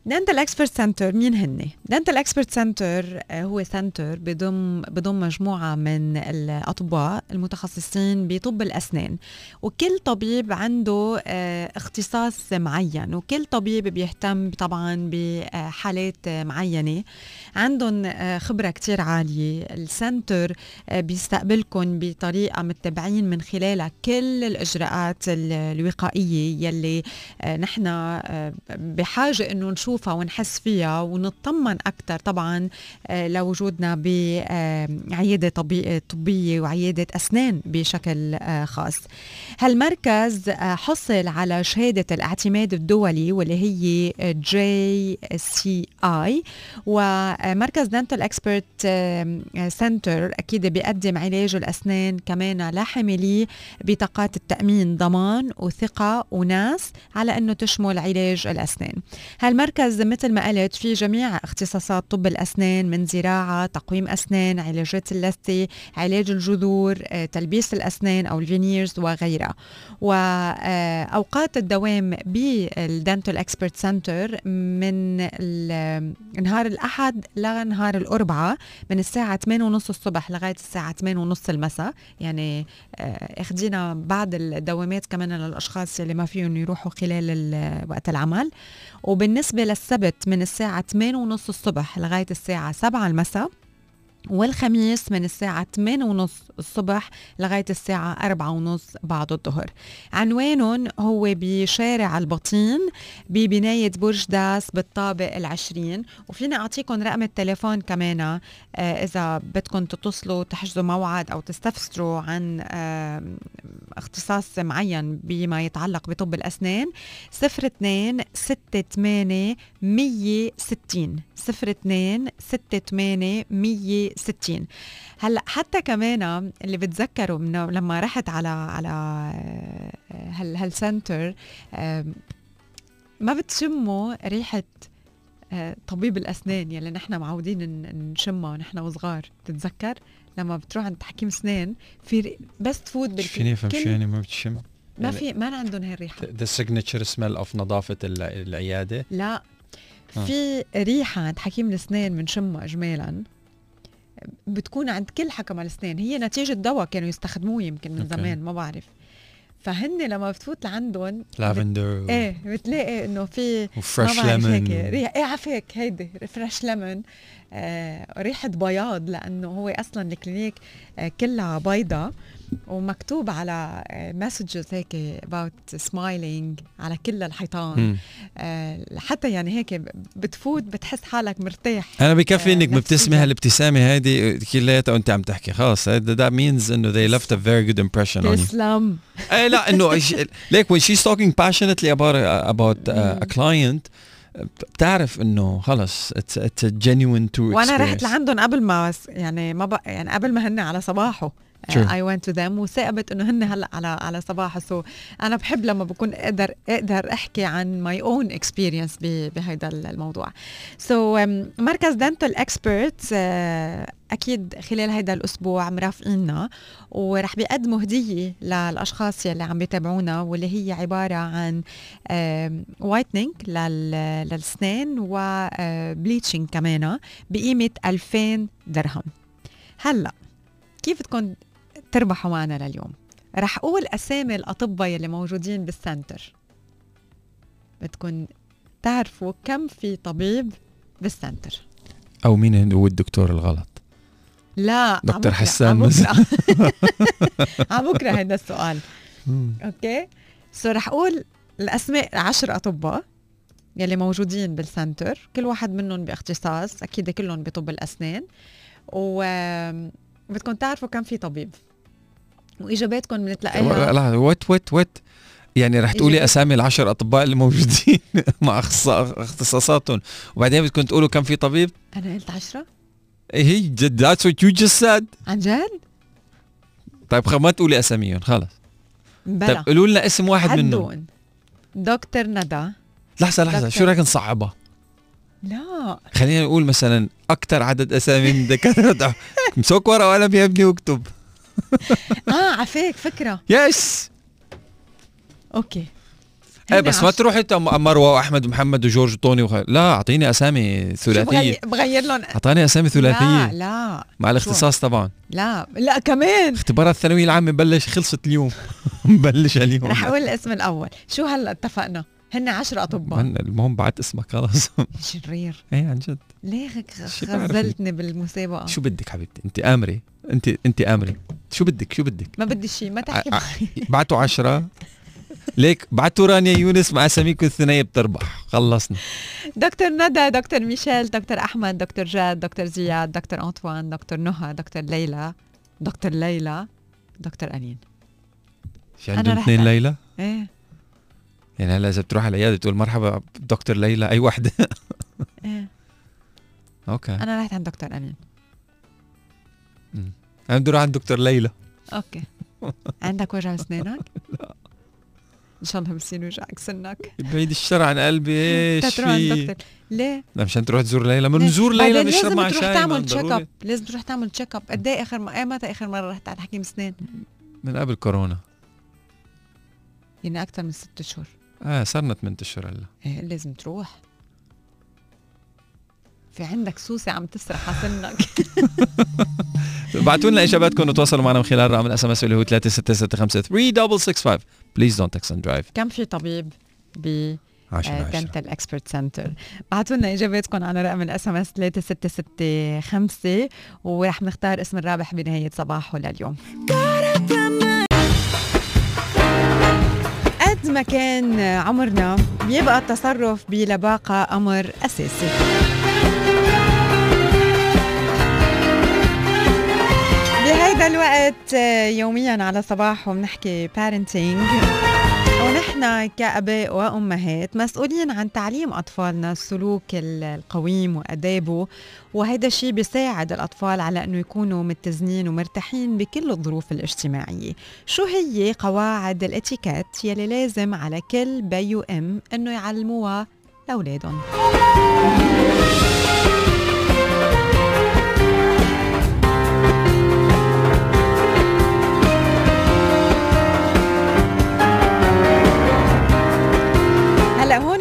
Dental Expert Center. مين هن؟ Dental Expert Center هو center بضم بضم مجموعة من الأطباء المتخصصين بطب الأسنان. وكل طبيب عنده آه، اختصاص معين. وكل طبيب بيهتم طبعا بحالات معينة. عندهم آه، خبرة كتير عالية. ال center آه، بيستقبلكم بطريقة متبعين من خلالها كل الإجراءات الوقائية يلي نحن بحاجة إنه نشوف نشوفها ونحس فيها ونطمن أكثر طبعا آه، لوجودنا بعيادة طبية وعيادة أسنان بشكل آه، خاص. هالمركز آه، حصل على شهادة الاعتماد الدولي واللي هي JCI ومركز Dental Expert Center أكيد بيقدم علاج الأسنان كمان لحاملي بطاقات التأمين ضمان وثقة وناس على إنه تشمل علاج الأسنان. هالمركز المركز مثل ما قلت في جميع اختصاصات طب الأسنان من زراعة تقويم أسنان علاجات اللثة علاج الجذور آه، تلبيس الأسنان أو ال veneers وغيرها. وأوقات الدوام بال Dental Expert Center من نهار الأحد لنهار الأربعاء من الساعة 8 ونص الصبح لغاية الساعة 8 ونص المساء. يعني آه، اخدينا بعض الدوامات كمان للأشخاص اللي ما فيهم يروحوا خلال وقت العمل. وبالنسبة للسبت من الساعة 8 ونص الصبح لغاية الساعة 7 المساء والخميس من الساعة 8 ونص الصبح لغاية الساعة 4 ونص بعد الظهر. عنوانهم هو بشارع البطين ببناية برج داس بالطابق العشرين. وفينا أعطيكم رقم التليفون كمان آه إذا بدكم تتصلوا تحجزوا موعد أو تستفسروا عن اختصاص معين بما يتعلق بطب الأسنان 02 68 160 02 68 160 هلأ حتى كمان اللي بتذكروا منه لما رحت على على هال هال center ما بتشموا ريحة آه، طبيب الأسنان يلي نحن معودين نشمها ونحن وصغار. بتتذكر؟ لما بتروح عند حكيم اسنان في بس تفوت بال فيني افهم شو يعني ما بتشم؟ ما يعني في ما عندهم هاي الريحة. the signature smell of نظافة العيادة؟ لا. آه. في ريحة عند حكيم الأسنان بنشمها اجمالا. بتكون عند كل حكم الاسنان هي نتيجة دواء كانوا يستخدموه يمكن من okay. زمان ما بعرف. فهن لما بتفوت لعندهم لافندر بت... إيه بتلاقي إنه في fresh lemon. ريحه إيه عفاك هيدي fresh lemon. آه ريحة بياض لأنه هو أصلا ال clinic آه كلها بيضة. ومكتوب على messages هيك about smiling على كل الحيطان. آه حتى يعني هيك بتفوت بتحس حالك مرتاح. أنا بكفي إنك آه مبتسمة هالابتسامة هيدي كلياتها وأنت عم تحكي. خلاص that means إنه they left a very good impression on you. تسلم. إيه لا إنه ليك when she's talking passionately about about uh, a client بتعرف إنه خلص it's it's genuine too وأنا رحت لعندهم قبل ما يعني ما بق يعني قبل ما هن على صباحه. I went to them وصاقبت إنه هن هلأ على على صباح. so أنا بحب لما بكون أقدر أقدر أحكي عن my own experience بهذا الموضوع. so so, um, مركز Dental Expert uh, أكيد خلال هذا الأسبوع مرافقيننا ورح بيقدموا هدية للأشخاص يلي عم بيتابعونا واللي هي عبارة عن whitening للسنان و bleaching كمان بقيمة 2000 درهم. هلأ كيف بدكم تربحوا معنا لليوم. رح أقول أسامي الأطباء يلي موجودين بال center بدكم تعرفوا كم في طبيب بال center أو مين هو الدكتور الغلط؟ لا دكتور حسان. مثلا على بكره هذا السؤال. okay؟ so رح أقول الأسماء عشر أطباء يلي موجودين بال center كل واحد منهم باختصاص أكيد كلهم بطب الأسنان. و بدكم تعرفوا كم في طبيب. وإجاباتكم بنتلاقيها لا what what what. يعني رح تقولي أسامي العشر أطباء اللي موجودين مع أختصاصاتهم. وبعدين بدكم تقولوا كم في طبيب؟ أنا قلت عشرة. إيه هي جد that's what you just said عن جد؟ طيب ما تقولي أساميهم خلص بلا. طيب قولوا لنا اسم واحد منهم. دكتور ندى. لحظة لحظة شو رايك نصعبها لا. خلينا نقول مثلا أكثر عدد أسامي من دكاترة. مسوك ورقه وقلم يا ابني واكتب آه عفيك فكرة. yes. okay. إيه بس ما تروح انت مروة وأحمد ومحمد وجورج وطوني وخ... لا أعطيني أسامي ثلاثية. بغير لهم؟ أعطاني أسامي ثلاثية. لا. لا مع الاختصاص طبعا. لا لا كمان. اختبارات الثانوية العامة بلش خلصت اليوم. مبلش اليوم. رح أقول الاسم الأول. شو هلا اتفقنا؟ هن عشر أطباء. المهم بعت اسمك خلص. شرير. إيه عن جد. ليه غزلتني بالمسابقة؟ شو بدك حبيبتي؟ انت امري انت انت امري شو بدك؟ شو بدك؟ ما بدي شيء ما تحكي بعتوا عشرة. ليك بعتوا رانيا يونس مع اساميكم الثنائيه بتربح. خلصنا. دكتور ندى دكتور ميشيل دكتور أحمد دكتور جاد دكتور زياد دكتور أنطوان دكتور نهى دكتور ليلى دكتور ليلى دكتور انين في عندهم اثنين ليلى؟ إيه. يعني هلا إذا بتروح على العياده بتقول مرحبا دكتور ليلى أي وحدة؟ إيه. okay. أنا رحت عند دكتور أمين. أنا بدي أروح عند دكتور ليلى. okay. عندك وجع أسنانك؟ لا. إن شاء الله بصير يوجعك سنك. بعيد الشر عن قلبي إيش في؟ دكتور. ليه؟ لا مشان تروح تزور ليلى. ما ليه؟ نزور ليلى نشرب لازم مع تروح شاي تعمل مان، check ضروري. up لازم تروح تعمل check up قد إيه آخر م... إيه متى آخر مرة رحت على حكيم أسنان؟ من قبل كورونا. يعني أكثر من ست اشهر آه صرنا 8 أشهر هلا. إيه لازم تروح. في عندك سوسة عم تسرح على سنك. ابعتوا لنا إجاباتكم وتواصلوا معنا من خلال رقم ال SMS اللي هو 3665 please don't text and drive كم في طبيب ب Dental Expert Center. بعتوا لنا إجاباتكم على رقم ال SMS 3665 ورح نختار اسم الرابح بنهاية صباحه لليوم. قد ما كان عمرنا بيبقى التصرف بلباقة أمر أساسي. آه، يوميا على صباح وبنحكي بارنتينج ونحن كأباء وأمهات مسؤولين عن تعليم أطفالنا السلوك ال- القويم وأدابه. وهذا الشيء بيساعد الأطفال على أنه يكونوا متزنين ومرتاحين بكل الظروف الاجتماعية. شو هي قواعد الاتيكيت يلي لازم على كل بي وأم أنه يعلموها لأولادهم؟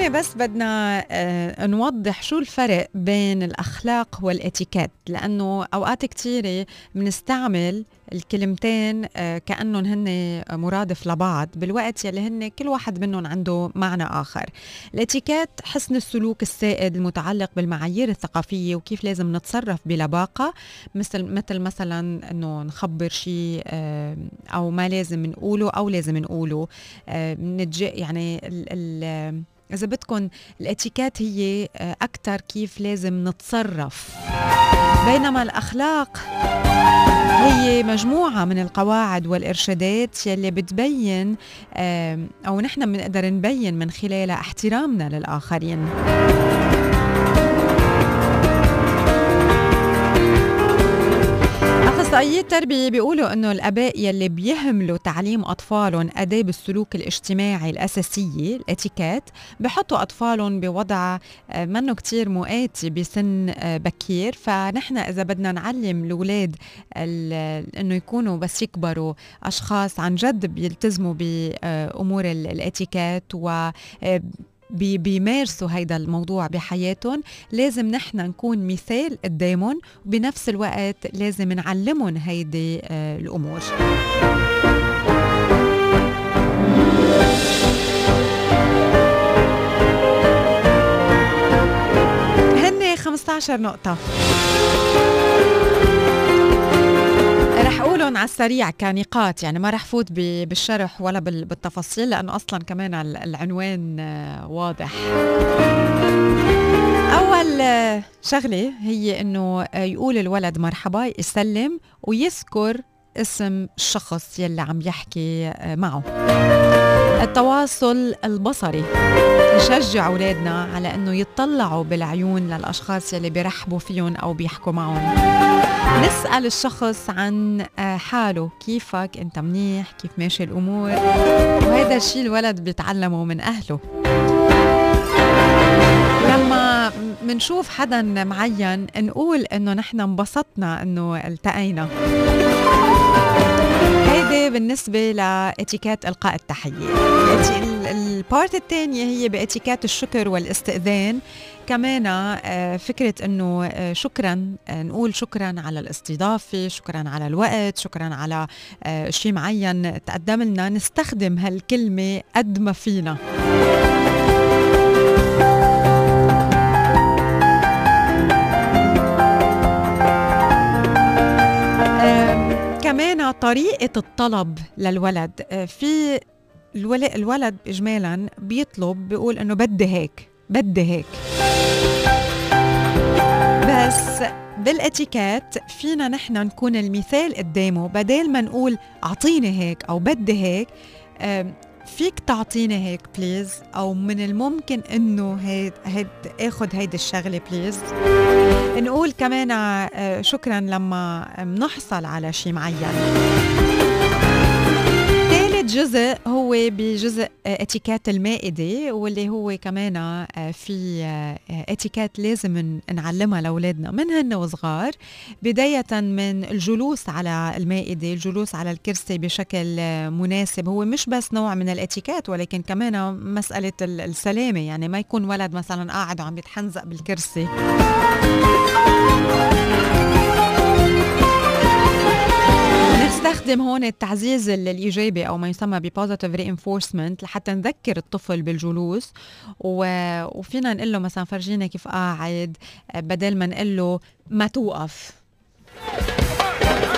بس بدنا آه، نوضح شو الفرق بين الأخلاق والإتيكيت لأنه أوقات كثيره بنستعمل الكلمتين آه، كأنهم هن مرادف لبعض بالوقت يلي هن كل واحد منهم عنده معنى آخر. الإتيكيت حسن السلوك السائد المتعلق بالمعايير الثقافية وكيف لازم نتصرف بلباقة مثل مثل مثلا إنه نخبر شيء آه، أو ما لازم نقوله أو لازم نقوله. نتج يعني ال ال إذا بدكم الاتيكيت هي أكثر كيف لازم نتصرف. بينما الأخلاق هي مجموعة من القواعد والإرشادات يلي بتبين أو نحن بنقدر نبين من خلالها احترامنا للآخرين. اخصائيي التربية بيقولوا إنه الأباء يلي بيهملوا تعليم اطفالهم أداب السلوك الاجتماعي الأساسية الإتيكيت بحطوا أطفالهم بوضع آه، منه كتير مؤاتي بسن آه، بكير. فنحن إذا بدنا نعلم الأولاد ال- إنه يكونوا بس يكبروا أشخاص عن جد بيلتزموا بأمور ال- الإتيكيت و آه، بيمارسوا هيدا الموضوع بحياتهم لازم نحن نكون مثال قدامهم وبنفس الوقت لازم نعلمهم هيدي آه، الأمور. هن 15 نقطة. رح اقولهم على السريع كنقاط. يعني ما رح فوت بالشرح ولا بال- بالتفاصيل لأنه أصلا كمان ال- العنوان آه، واضح. أول آه، شغلة هي إنه آه، يقول الولد مرحبا يسلم ويذكر اسم الشخص يلي عم يحكي معه. التواصل البصري. نشجع أولادنا على أنه يطلعوا بالعيون للأشخاص يلي بيرحبوا فيهم أو بيحكوا معهم. نسأل الشخص عن آه، حاله. كيفك؟ أنت منيح؟ كيف ماشي الأمور؟ وهذا الشيء الولد بيتعلمه من أهله. لما منشوف حدا معين نقول إنه نحن انبسطنا إنه التقينا. هيدي بالنسبة لاتيكيت إلقاء التحية. الاتي- ال- ال part الثانية هي باتيكيت الشكر والاستئذان. كمان آه، فكرة إنه آه، شكرا آه، نقول شكرا على الاستضافة شكرا على الوقت شكرا على شيء معين تقدم لنا. نستخدم هالكلمة قد ما فينا. كمان طريقة الطلب للولد. آه، في الولد, إجمالا بيطلب بيقول إنه بدي هيك بدي هيك. بس بالإتيكيت فينا نحن نكون المثال قدامه. بدل ما نقول أعطيني هيك أو بدي هيك فيك تعطيني هيك please؟ أو من الممكن إنه هيد هيد اخذ هيدي الشغلة please؟ نقول كمان آه، شكرا لما بنحصل على شيء معين. ثالث جزء هو بجزء اتيكات المائدة واللي هو كمان آه، في آه، اتيكات لازم نعلمها لأولادنا من هن وصغار. بداية من الجلوس على المائدة الجلوس على الكرسي بشكل آه، مناسب. هو مش بس نوع من الاتيكات ولكن كمان مسألة السلامة. يعني ما يكون ولد مثلا قاعد وعم يتحنزق بالكرسي. نستخدم هون التعزيز الايجابي أو ما يسمى ب positive reinforcement لحتى نذكر الطفل بالجلوس. و... وفينا نقول له مثلا فرجينا كيف قاعد بدل ما نقول له ما توقف.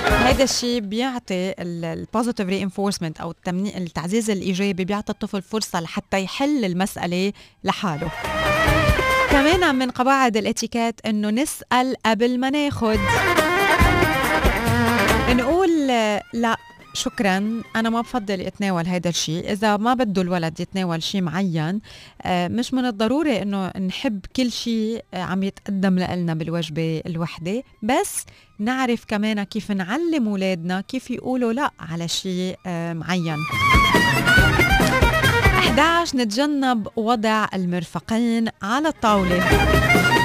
هذا الشيء بيعطي ال positive reinforcement أو التمني... التعزيز الإيجابي بيعطي الطفل فرصة لحتى يحل المسألة لحاله. كمان من قواعد الإتيكيت إنه نسأل قبل ما ناخذ لا شكرا. أنا ما بفضل اتناول هذا الشيء. إذا ما بده الولد يتناول شيء معين آه، مش من الضروري إنه نحب كل شيء آه، عم يتقدم لنا بالوجبة الوحدة. بس نعرف كمان كيف نعلم أولادنا كيف يقولوا لا على شيء آه، معين. 11 نتجنب وضع المرفقين على الطاولة.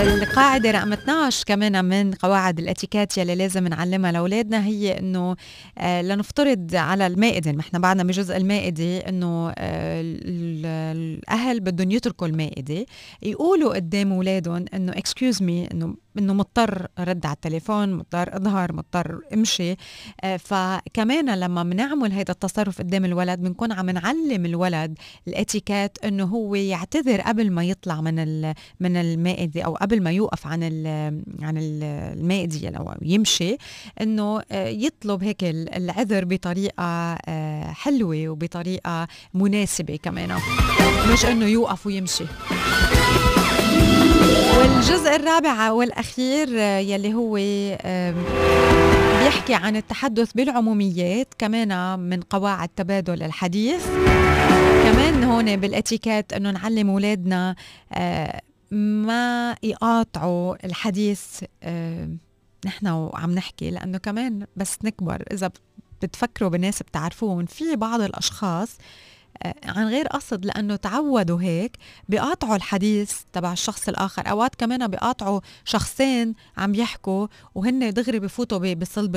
القاعدة رقم 12 كمان من قواعد الاتيكيت يلي لازم نعلمها لأولادنا هي إنه آه لنفترض على المائدة ما إحنا بعدنا بجزء المائدة إنه آه الأهل بدهم يتركوا المائدة يقولوا قدام أولادهم إنه excuse me إنه إنه مضطر رد على التليفون مضطر أظهر مضطر أمشي. آه فكمان لما بنعمل هذا التصرف قدام الولد بنكون عم نعلم الولد الاتيكيت إنه هو يعتذر قبل ما يطلع من من المائدة أو قبل ما يوقف عن عن المائدة أو يمشي إنه آه، يطلب هيك العذر بطريقة آه، حلوة وبطريقة مناسبة كمان. مش إنه يوقف ويمشي. والجزء الرابع والأخير آه، يلي هو بيحكي عن التحدث بالعموميات كمان من قواعد تبادل الحديث. كمان هون بالإتيكيت إنه نعلم أولادنا آه، ما يقاطعوا الحديث نحن وعم نحكي لأنه كمان بس نكبر إذا بتفكروا بالناس بتعرفون في بعض الأشخاص عن غير قصد لأنه تعودوا هيك بيقاطعوا الحديث تبع الشخص الآخر. أوقات كمان بيقاطعوا شخصين عم يحكوا وهن دغري بفوتوا بصلب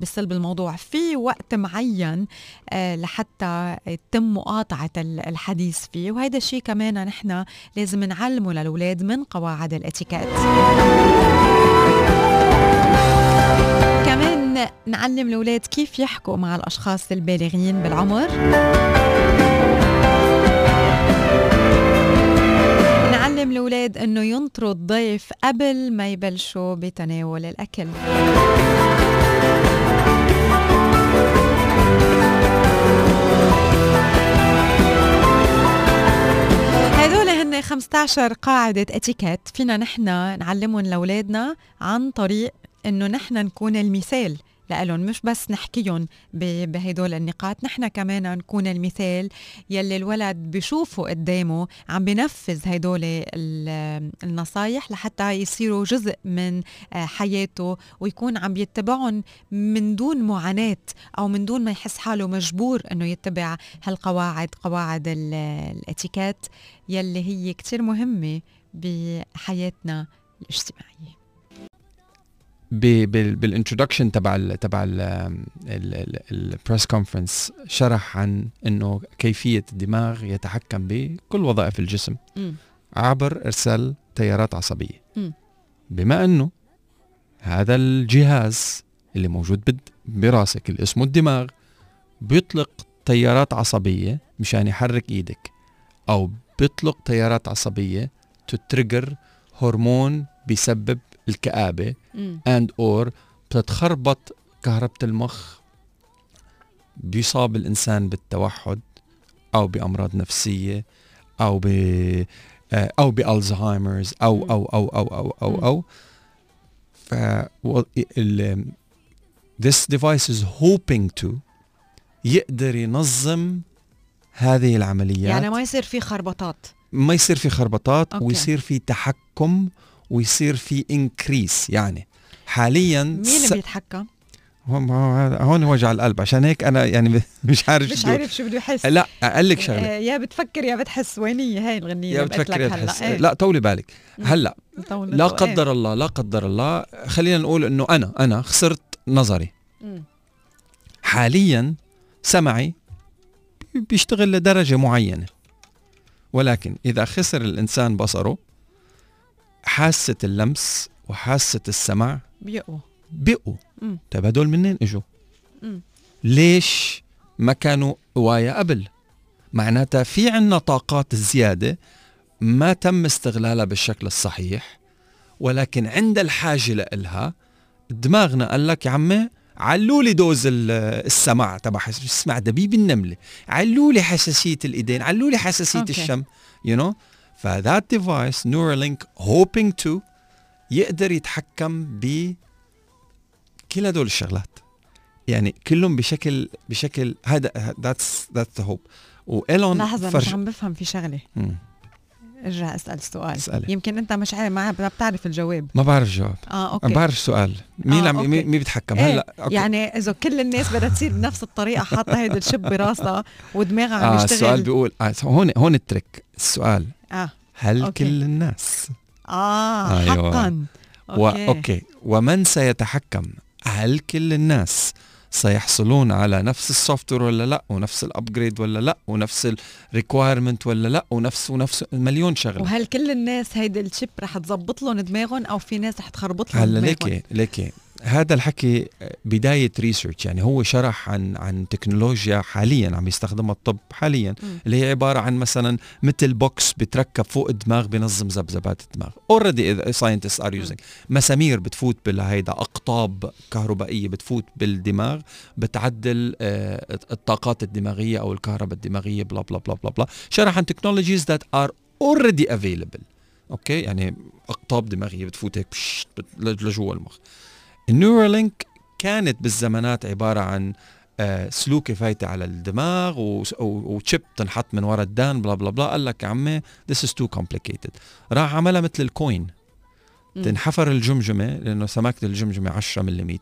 بصلب الموضوع. في وقت معين آه، لحتى يتم مقاطعة الحديث فيه. وهذا الشيء كمان نحن لازم نعلمه للأولاد من قواعد الإتيكيت. كمان نعلم الأولاد كيف يحكوا مع الأشخاص البالغين بالعمر. نعلم الأولاد أنه ينطروا الضيف قبل ما يبلشوا بتناول الأكل. هذول هن 15 قاعدة إتيكيت فينا نحن نعلمهم لأولادنا عن طريق إنه نحن نكون المثال. لألهم مش بس نحكيهم بهدول النقاط نحن كمان نكون المثال يلي الولد بشوفه قدامه عم بنفذ هدول النصايح لحتى يصيروا جزء من آه، حياته ويكون عم يتبعهم من دون معاناة أو من دون ما يحس حاله مجبور أنه يتبع هالقواعد قواعد الاتيكيت يلي هي كتير مهمة بحياتنا الاجتماعية. بال introduction تبع تبع ال press conference شرح عن إنه كيفية الدماغ يتحكم بكل وظائف الجسم م. عبر إرسال تيارات عصبية م. بما إنه هذا الجهاز اللي موجود براسك اللي اسمه الدماغ بيطلق تيارات عصبية مشان يحرك إيدك أو بيطلق تيارات عصبية ت trigger هرمون بيسبب الكآبة and or بتتخربط كهربة المخ بيصاب الإنسان بالتوحد أو بأمراض نفسية أو ب آه، أو ب Alzheimer's أو أو أو أو أو أو أو. ف this device is hoping to يقدر ينظم هذه العمليات. يعني ما يصير في خربطات. ما يصير في خربطات okay. ويصير في تحكم ويصير في increase يعني حاليا مين اللي. بيتحكم؟ هون هون وجع القلب عشان هيك أنا يعني مش عارف مش عارف شو بده يحس لا أقول لك شغلة آه، يا بتفكر يا بتحس وينية هاي الغنية يا بتفكر يا هلأ تحس إيه. لا طولي بالك. هلأ طول لا. إيه. قدر الله لا قدر الله خلينا نقول إنه أنا أنا خسرت نظري مم. حاليا سمعي بيشتغل لدرجة معينة ولكن إذا خسر الإنسان بصره حاسة اللمس وحاسة السمع بيقوى بقوا مم. طيب هدول منين إجوا؟ ليش ما كانوا قوايا قبل؟ معناتها في عنا طاقات زيادة ما تم استغلالها بالشكل الصحيح ولكن عند الحاجة لإلها دماغنا قال لك يا عمي علوا لي dose ال- السمع تبع اسمع دبيب النملة علوا لي حساسية الإيدين علوا لي حساسية okay. الشم you know ف that device Neuralink hoping to يقدر يتحكم ب كل هدول الشغلات. يعني كلهم بشكل بشكل هذا that's that's the hope وإيلون لحظة مش عم بفهم في شغلة. مم. ارجع أسأل السؤال. اسألي. يمكن أنت مش عارف ما بتعرف الجواب. ما بعرف جواب آه okay. ما بعرف السؤال. مين آه،. مين مين بيتحكم؟ إيه، هلا okay. يعني إذا كل الناس بدها تصير بنفس الطريقة حاطة هيدا الشب براسها ودماغها عم آه يشتغل. السؤال بيقول آه هون هون الترك السؤال. آه. هل okay. كل الناس آه أيوة. حقا. و... okay. ومن سيتحكم؟ هل كل الناس سيحصلون على نفس ال software ولا لا؟ ونفس ال upgrade ولا لا؟ ونفس ال requirement ولا لا؟ ونفس ونفس مليون شغلة. وهل كل الناس هيدا ال chip رح تزبط لهم دماغهم؟ أو في ناس رح تخربط لهم هلا ليكي ليكي. هذا الحكي بداية research يعني هو شرح عن عن تكنولوجيا حاليا عم يستخدمها الطب حاليا مم. اللي هي عبارة عن مثلا مثل box بتركب فوق الدماغ بنظم ذبذبات الدماغ. already scientists are using مسامير بتفوت بالهيدا أقطاب كهربائية بتفوت بالدماغ بتعدل آه، الطاقات الدماغية أو الكهرباء الدماغية blah blah blah blah blah شرح عن technologies that are already available okay يعني أقطاب دماغية بتفوت هيك لجوا المخ. ال Neuralink كانت بالزمانات عبارة عن آه، سلوكة فايتة على الدماغ و chip تنحط من ورا الدان blah blah blah. قال لك يا عمي this is too complicated. راح عملها مثل ال coin. تنحفر الجمجمة لأنه سماكة الجمجمة 10 ملم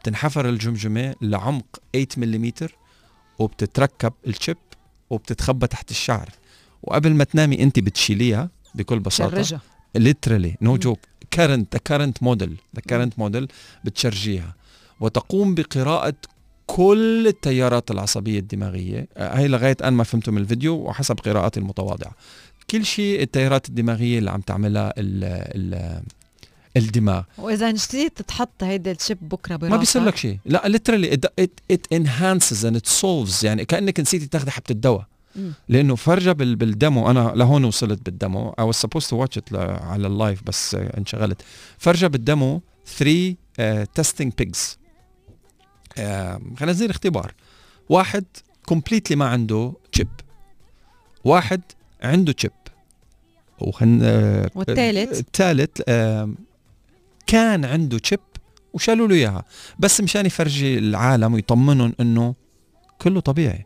بتنحفر الجمجمة لعمق 8 ملم وبتتركب ال chip وبتتخبى تحت الشعر. وقبل ما تنامي أنت بتشيليها بكل بساطة. شرجيها literally no current the current model the current model بتشرجيها. وتقوم بقراءة كل التيارات العصبية الدماغية. آه، هاي لغاية أن ما فهمته من الفيديو وحسب قراءاتي المتواضعة. كل شيء التيارات الدماغية اللي عم تعملها ال ال الدماغ. وإذا نسيت تحط هيدا ال chip بكرة براسك. ما بيصير لك شيء. لا literally it, it, it enhances and it solves يعني كأنك نسيتي تاخذي حبة الدواء. لأنه بال- بال demo. أنا لهون وصلت بال demo. I was supposed to watch it ل- على ال live بس انشغلت. فرجى بال demo 3 testing pigs خنازير اختبار واحد completely ما عنده chip واحد عنده chip وخن آه، والثالث؟ الثالث آه، كان عنده chip وشالوا له إياها. بس مشان يفرجي العالم ويطمنهم إنه كله طبيعي.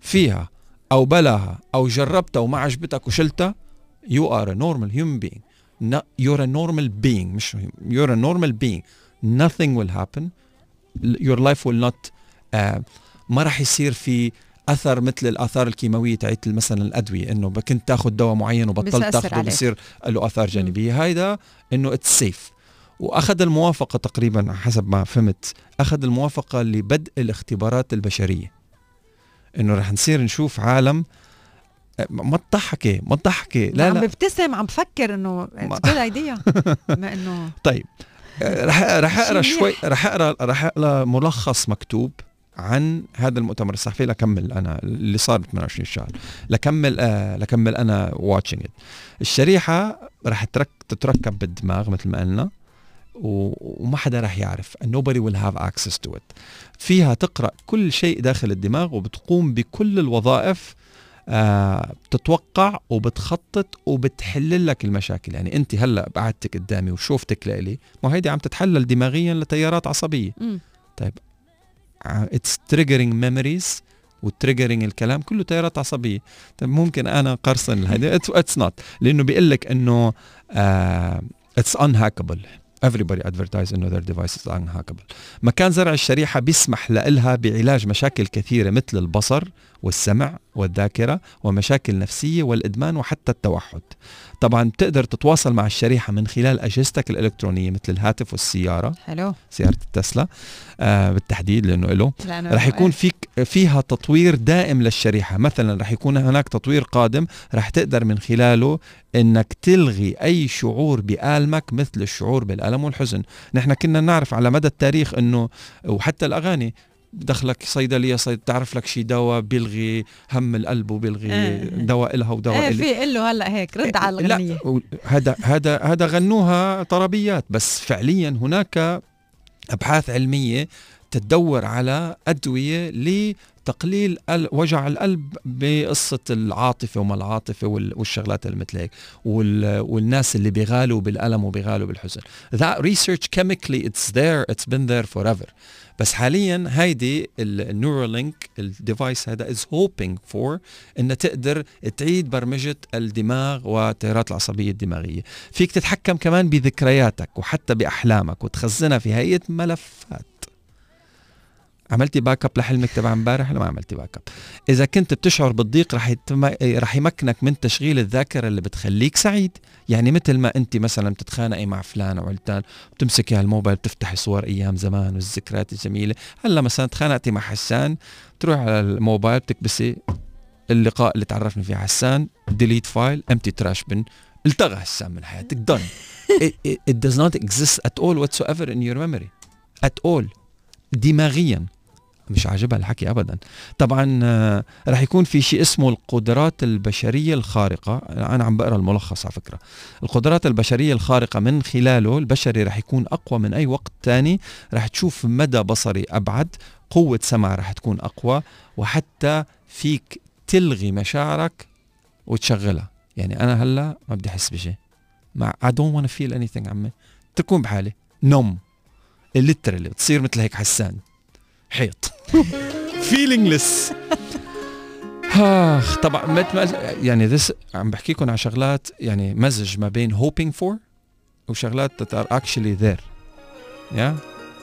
فيها. أو بلاها أو جربتها وما عجبتك وشلتها you are a normal human being. No, you're a normal being مش you're a normal being. Nothing will happen. Your life will not uh, ما راح يصير في أثر مثل الآثار الكيماوية تاعت مثلا الأدوية إنه كنت تاخذ دواء معين وبطلت تاخذه. بصير له آثار جانبية. هيدا إنه it's safe وأخذ الموافقة تقريبا حسب ما فهمت. أخذ الموافقة لبدء الاختبارات البشرية. إنه رح نصير نشوف عالم ما تضحكي ما تضحكي. لا عم لا. ببتسم عم بفكر إنه ما- good idea ما إنه طيب آه، رح رح أقرأ شوي. رح أقرأ رح أقرأ ملخص مكتوب عن هذا المؤتمر. الصحفي لكمل أنا اللي صار ب 28 شهر. لكمل آه لكمل أنا واتشينج الشريحة رح ترك تتركب بالدماغ مثل ما قلنا. وما حدا رح يعرف. Nobody will have access to it. فيها تقرأ كل شيء داخل الدماغ وبتقوم بكل الوظائف آه بتتوقع وبتخطط وبتحل لك المشاكل. يعني أنت هلأ قعدتك قدامي وشوفتك لإلي ما هيدي عم تتحلل دماغيا لتيارات عصبية. مم. it's triggering memories و triggering الكلام كله تيارات عصبية. طيب ممكن أنا قرصن هيدي it's not لأنه بيقول لك إنه it's unhackable everybody advertise انه their device is unhackable. مكان زرع الشريحة بيسمح لها بعلاج مشاكل كثيرة مثل البصر والسمع والذاكرة ومشاكل نفسية والإدمان وحتى التوحد. طبعا بتقدر تتواصل مع الشريحة من خلال أجهزتك الإلكترونية مثل الهاتف والسيارة حلو سيارة التسلا آه بالتحديد لأنه له لأنه رح يكون فيك فيها تطوير دائم للشريحة. مثلا رح يكون هناك تطوير قادم رح تقدر من خلاله إنك تلغي أي شعور بآلمك مثل الشعور بالألم والحزن. نحن كنا نعرف على مدى التاريخ إنه وحتى الأغاني دخلك صيدلية صيد تعرف لك شي دواء بيلغي هم القلب وبيلغي إيه. دواء لها ودواء إلي. في قل له هلأ هيك رد على لا الغنية و- هذا هذا هذا غنوها طربيات بس فعليا هناك أبحاث علمية تدور على أدوية لتقليل ال- وجع القلب بقصة العاطفة وما العاطفة وال- والشغلات اللي مثل هيك وال- والناس اللي بيغالوا بالألم وبيغالوا بالحزن. That research chemically it's there it's been there forever. بس حاليا هيدي ال Neuralink ال device هذا is hoping for إنها تقدر تعيد برمجة الدماغ والتيارات العصبية الدماغية. فيك تتحكم كمان بذكرياتك وحتى بأحلامك وتخزنها في هيئة ملفات. عملتي backup لحلمك تبع امبارح ولا ما عملتي backup إذا كنت بتشعر بالضيق رح يتم... رح يمكنك من تشغيل الذاكرة اللي بتخليك سعيد. يعني مثل ما أنت مثلا بتتخانقي مع فلان أو علتان بتمسكي هالموبايل بتفتحي صور أيام زمان والذكريات الجميلة. هلأ مثلا تخانقتي مع حسان تروح على الموبايل بتكبسي اللقاء اللي تعرفنا فيه حسان delete file empty trash bin انلغى حسان من حياتك. It, it, it does not exist at all whatsoever in your memory. At all. دماغيا. مش عاجبها الحكي ابدا. طبعا آه، رح يكون في شيء اسمه القدرات البشرية الخارقة. أنا عم بقرأ الملخص على فكرة. القدرات البشرية الخارقة من خلاله البشري رح يكون أقوى من أي وقت تاني. رح تشوف مدى بصري أبعد قوة سمع رح تكون أقوى وحتى فيك تلغي مشاعرك وتشغلها. يعني أنا هلأ ما بدي أحس بشيء. مع I don't wanna feel anything عمي. تكون بحالي. نوم. literally. بتصير مثل هيك حسان. حيط. feeling feelingless اخ طبعا يعني this عم بحكي لكم على شغلات يعني مزج ما بين hoping for وشغلات that are actually there. Yeah.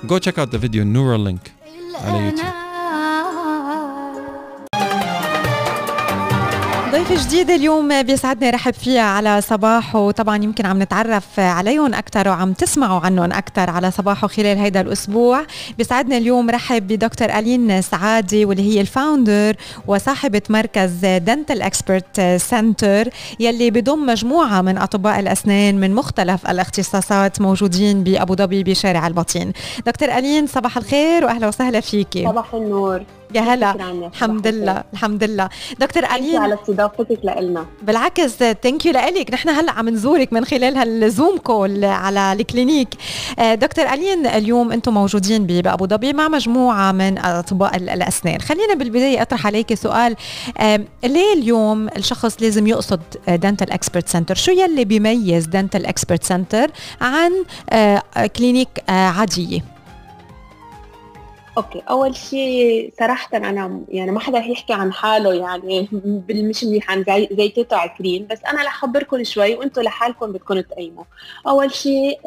Go check out the video Neuralink على يوتيوب ضيف جديد اليوم بيسعدني رحب فيها على صباحو. وطبعا يمكن عم نتعرف عليهم أكثر وعم تسمعوا عنهم أكثر على صباحو خلال هيدا الأسبوع. بيسعدنا اليوم رحب بدكتور ألين سعادي واللي هي ال founder وصاحبة مركز Dental Expert Center يلي بضم مجموعة من أطباء الأسنان من مختلف الاختصاصات موجودين بأبو ظبي بشارع البطين دكتور ألين صباح الخير واهلا وسهلا فيكي صباح النور. يا هلا. الحمد لله. الحمد لله دكتور الين على استضافتك لنا بالعكس thank you لك نحن هلا عم نزورك من خلال هال Zoom call على ال clinic. آه، دكتور الين اليوم أنتم موجودين بابو ظبي مع مجموعة من أطباء ال- الأسنان. خلينا بالبداية أطرح عليك سؤال. ليه اليوم الشخص لازم يقصد Dental Expert Center شو يلي بيميز Dental Expert Center عن آه، clinic آه، عادية؟ okay أول شيء صراحة أنا يعني ما حدا يحكي عن حاله يعني بالمش منيح عن زي زيتو عكر بس أنا رح أخبركم شوي وأنتم لحالكم بدكم تقيموا أول شيء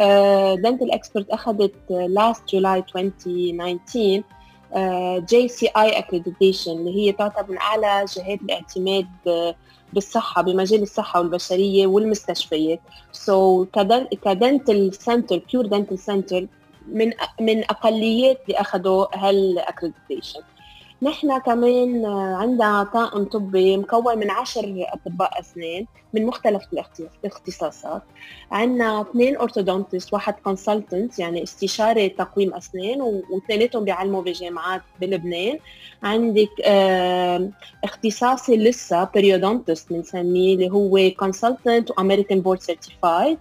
Dental Expert أخذت last July 2019 JCI accreditation اللي هي تعتبر من أعلى جهات الاعتماد آه، بالصحة بمجال الصحة والبشرية والمستشفيات. so so, ك dental center pure dental center من من أقليات اللي اخذوا هال accreditation نحن كمان عندنا طاقم طبي مكون من عشر أطباء أسنان من مختلف الاختص- الاختصاصات. عندنا اثنين orthodontist واحد consultant يعني استشاري تقويم أسنان واثنيناتهم بيعلموا بجامعات بلبنان. عندك آه، اختصاصي لثة periodontist بنسميه اللي هو consultant و American board certified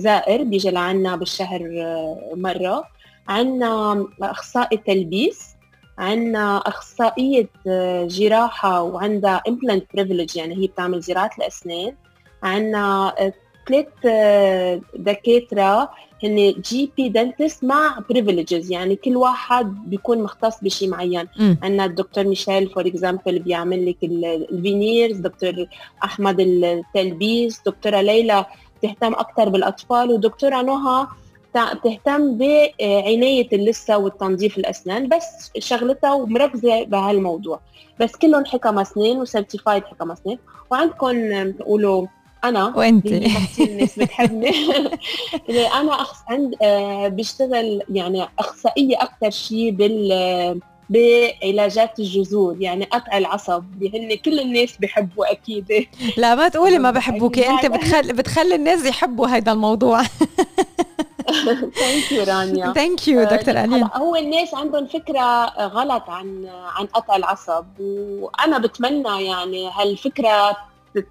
زائر بيجي لعنا بالشهر آه، مرة. عنا أخصائي تلبيس عنا أخصائية آه، جراحة وعندها implant privilege يعني هي بتعمل زراعة الأسنان عنا آه، ثلاث دكاترة هن GP dentist مع privileges يعني كل واحد بيكون مختص بشيء معين. عندنا الدكتور ميشيل for example بيعمل لك ال- ال veneers دكتور أحمد التلبيس دكتورة ليلى بتهتم أكثر بالأطفال ودكتورة نهى بتهتم بعناية اللثه والتنظيف الأسنان بس شغلتها ومركزة بهالموضوع. بس كلهم حكم أسنان و certified حكم أسنان. وعندكم بتقولوا ما كثير الناس بتحبني. أنا أخص عند آه، بشتغل يعني أخصائية أكثر شيء بال بعلاجات الجذور يعني قطع العصب اللي هن كل الناس بيحبوا أكيد. لا ما تقولي ما بحبوكي أنت أكيد. بتخلي بتخلي الناس يحبوا هذا الموضوع. ثانك يو رانيا. ثانك يو دكتور الين هو الناس عندهم فكرة غلط عن عن قطع العصب وأنا بتمنى يعني هالفكرة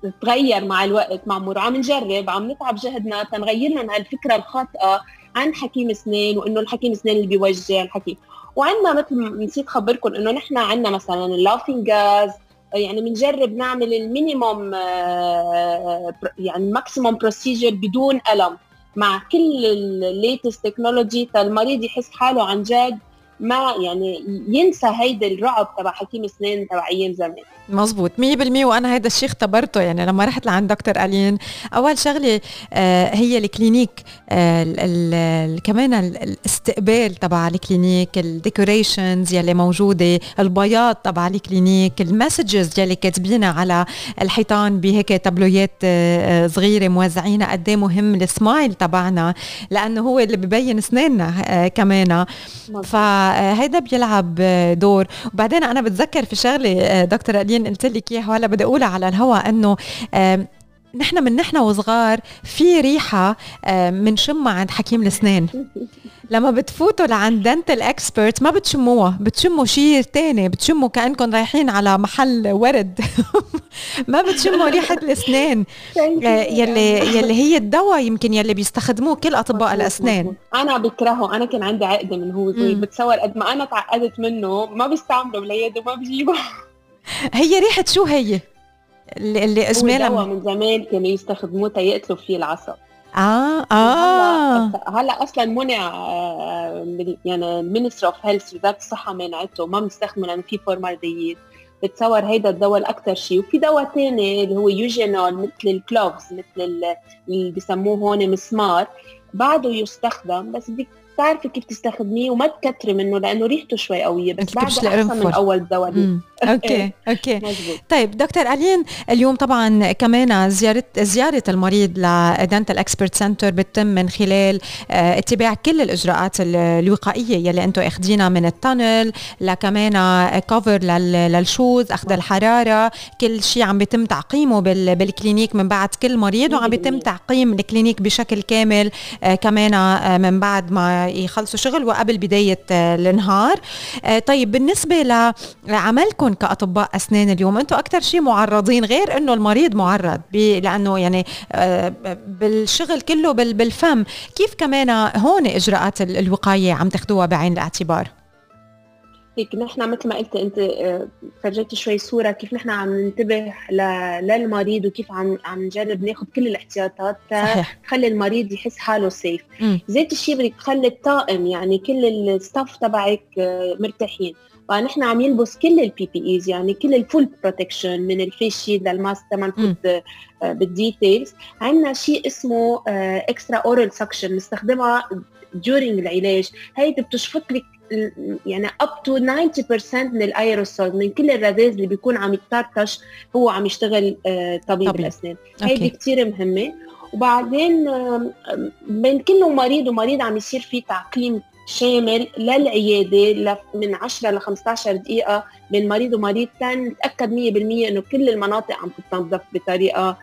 تتغير مع الوقت مع مرور. عم نجرب عم نتعب جهدنا تنغير لهم هالفكرة الخاطئة عن حكيم اسنان وإنه الحكيم اسنان اللي بيوجه الحكيم. وعندنا مثل نسيت خبركم إنه نحن عندنا مثلا ال laughing gas يعني بنجرب نعمل ال minimum آه، يعني ال maximum procedure بدون ألم. مع كل ال latest technology المريض يحس حاله عن جد ما يعني ينسى هيدا الرعب تبع حكيم اسنان تبع أيام زمان. مزبوط 100% وأنا هذا الشيء اختبرته يعني لما رحت لعند دكتور ألين أول شغلة آه هي ال clinic آه ال ال كمان ال- الاستقبال تبع ال clinic ال decorations يلي موجودة البياض تبع ال clinic ال messages يلي كاتبينها على الحيطان بهيك تابلويات آه صغيرة موزعينها قد إيه مهم السمايل تبعنا لأنه هو اللي ببين أسناننا كمان. فهيدا بيلعب دور. وبعدين أنا بتذكر في شغلة دكتور ألين قلت لك اياها وهلا بدي اقولها على الهواء إنه نحن من نحن وصغار في ريحة بنشمها عند حكيم الاسنان. لما بتفوتوا لعند دنتل اكسبرت ما بتشموها بتشموا شيء تاني بتشموا كانكم رايحين على محل ورد. ما بتشموا ريحة الاسنان. آه، يلي يلي هي الدواء يمكن يلي بيستخدموه كل الأسنان. مظبوط. أنا بكرهه. أنا كان عندي عقدة من هو صغير. بتصور قد ما أنا تعقدت منه ما بيستعملوا بالعياده وما بيجيبوا هي ريحة شو هي؟ اللي, اللي اجمالا من زمان كانوا يستخدموه تيقتلوا فيه العصب. آه آه. هلا أصلا منع آه، يعني ال Minister of Health وزاره الصحه منعته ما بنستخدمه لأنه في فورمالديد بتصور هيدا الدواء الأكثر شيء. وفي دواء ثاني اللي هو eugenol مثل ال cloves مثل ال- اللي بسموه هون مسمار. بعده يستخدم بس بدك تعرفي كيف تستخدميه وما تكتري منه لأنه ريحته شوي قوية بس بعده أحسن من. أول دواء. okay okay مزبوط طيب دكتور ألين اليوم طبعا كمان زيارة زيارة المريض ل Dental Expert Center بتتم من خلال آه، اتباع كل الإجراءات ال- الوقائية يلي أنتم اخذينها من ال tunnel لكمان cover لل shoes أخذ الحرارة كل شيء عم بيتم تعقيمه بال- بال clinic من بعد كل مريض وعم بيتم 100%. تعقيم ال clinic بشكل كامل آه، كمان آه، من بعد ما يخلصوا شغل وقبل بداية آه، النهار آه، طيب بالنسبة لعملكم كأطباء أسنان اليوم أنتم أكثر شيء معرضين غير إنه المريض معرض لأنه يعني آه، بالشغل كله بال- بالفم. كيف كمان هون إجراءات ال- الوقاية عم تاخذوها بعين الاعتبار؟ هيك نحن مثل ما قلت أنت آه، فرجيتي شوي صورة كيف نحن عم ننتبه للمريض وكيف عم عم نجرب ناخذ كل الاحتياطات. تخلي المريض يحس حاله سيف. ذات الشيء بدك تخلي الطاقم يعني كل ال staff تبعك آه، مرتاحين. فنحن عم يلبس كل ال PPEs يعني كل ال full protection من ال face shield لل mask ما نفوت بال details عندنا شيء اسمه extra oral suction نستخدمها during العلاج. هيدي بتشفط لك يعني up to 90% من الأيروسول من كل الرذاذ اللي بيكون عم يتطرطش هو عم يشتغل آه، طبيب, طبيب. الأسنان. هيدي كثير مهمة. وبعدين بين كل مريض ومريض عم يصير في تعقيم شامل للعيادة من 10 ل 15 دقيقة بين مريض ومريض. تنتاكد 100% إنه كل المناطق عم تتنظف بطريقة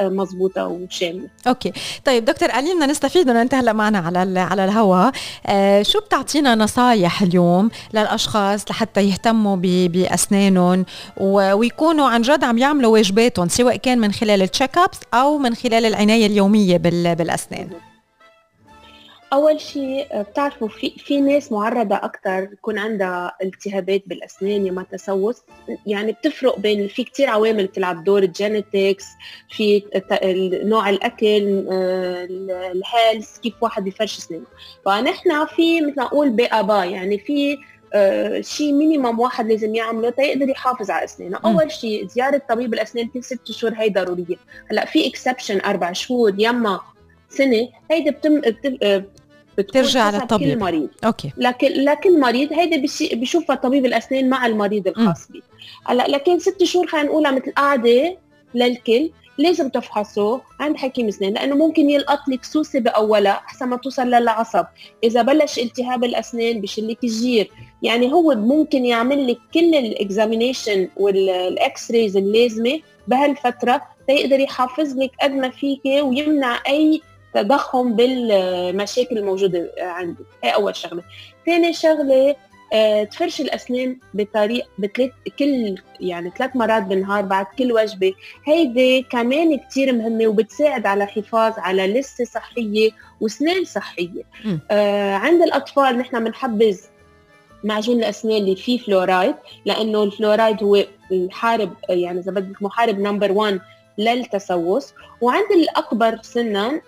مضبوطه وشاملة. أوكي. طيب دكتور علي بدنا نستفيد أنه انت هلا معنا على على الهواء آه شو بتعطينا نصايح اليوم للأشخاص لحتى يهتموا بأسنانهم ويكونوا عن جد عم يعملوا واجباتهم سواء كان من خلال ال check ups أو من خلال العناية اليومية بال- بالأسنان؟ أول شيء آه، بتعرفوا في في ناس معرضة أكثر يكون عندها التهابات بالأسنان يا ما تسوس. يعني بتفرق بين في كثير عوامل بتلعب دور ال genetics في نوع الأكل آه، ال- ال health كيف واحد بيفرش أسنانه. فنحن في مثل ما أقول بآباء يعني في آه، شيء minimum واحد لازم يعمله تيقدر يحافظ على أسنانه،. أول شيء زيارة طبيب الأسنان كل ست شهور هي ضرورية، هلأ في exception أربع شهور يما سنة هيدي بتم ترجع حسب للطبيب. كل مريض. okay. لكن لكل مريض هيدا بشوفها طبيب الأسنان مع المريض الخاص به هلأ لكن ست شهور خلينا نقولها مثل قاعدة للكل لازم تفحصه عند حكيم اسنان لأنه ممكن يلقط لك سوسة بأولها أحسن ما توصل للعصب. إذا بلش التهاب الأسنان بشيل لك الجير. يعني هو ممكن يعمل لك كل ال examination وال x-rays اللازمة بهالفترة تيقدر يحافظ لك قد ما فيك ويمنع أي تضخم بالمشاكل الموجودة عندك هي أول شغلة. ثاني شغلة آه، تفرش الأسنان بطريق بثلاث كل يعني ثلاث مرات بالنهار بعد كل وجبة. هيدي كمان كتير مهمة وبتساعد على الحفاظ على لثة صحية وأسنان صحية. آه عند الأطفال نحن بنحبذ معجون الأسنان اللي فيه فلورايد لأنه الفلورايد هو الحارب يعني إذا بدك محارب number 1 للتسوس. وعند الأكبر سنا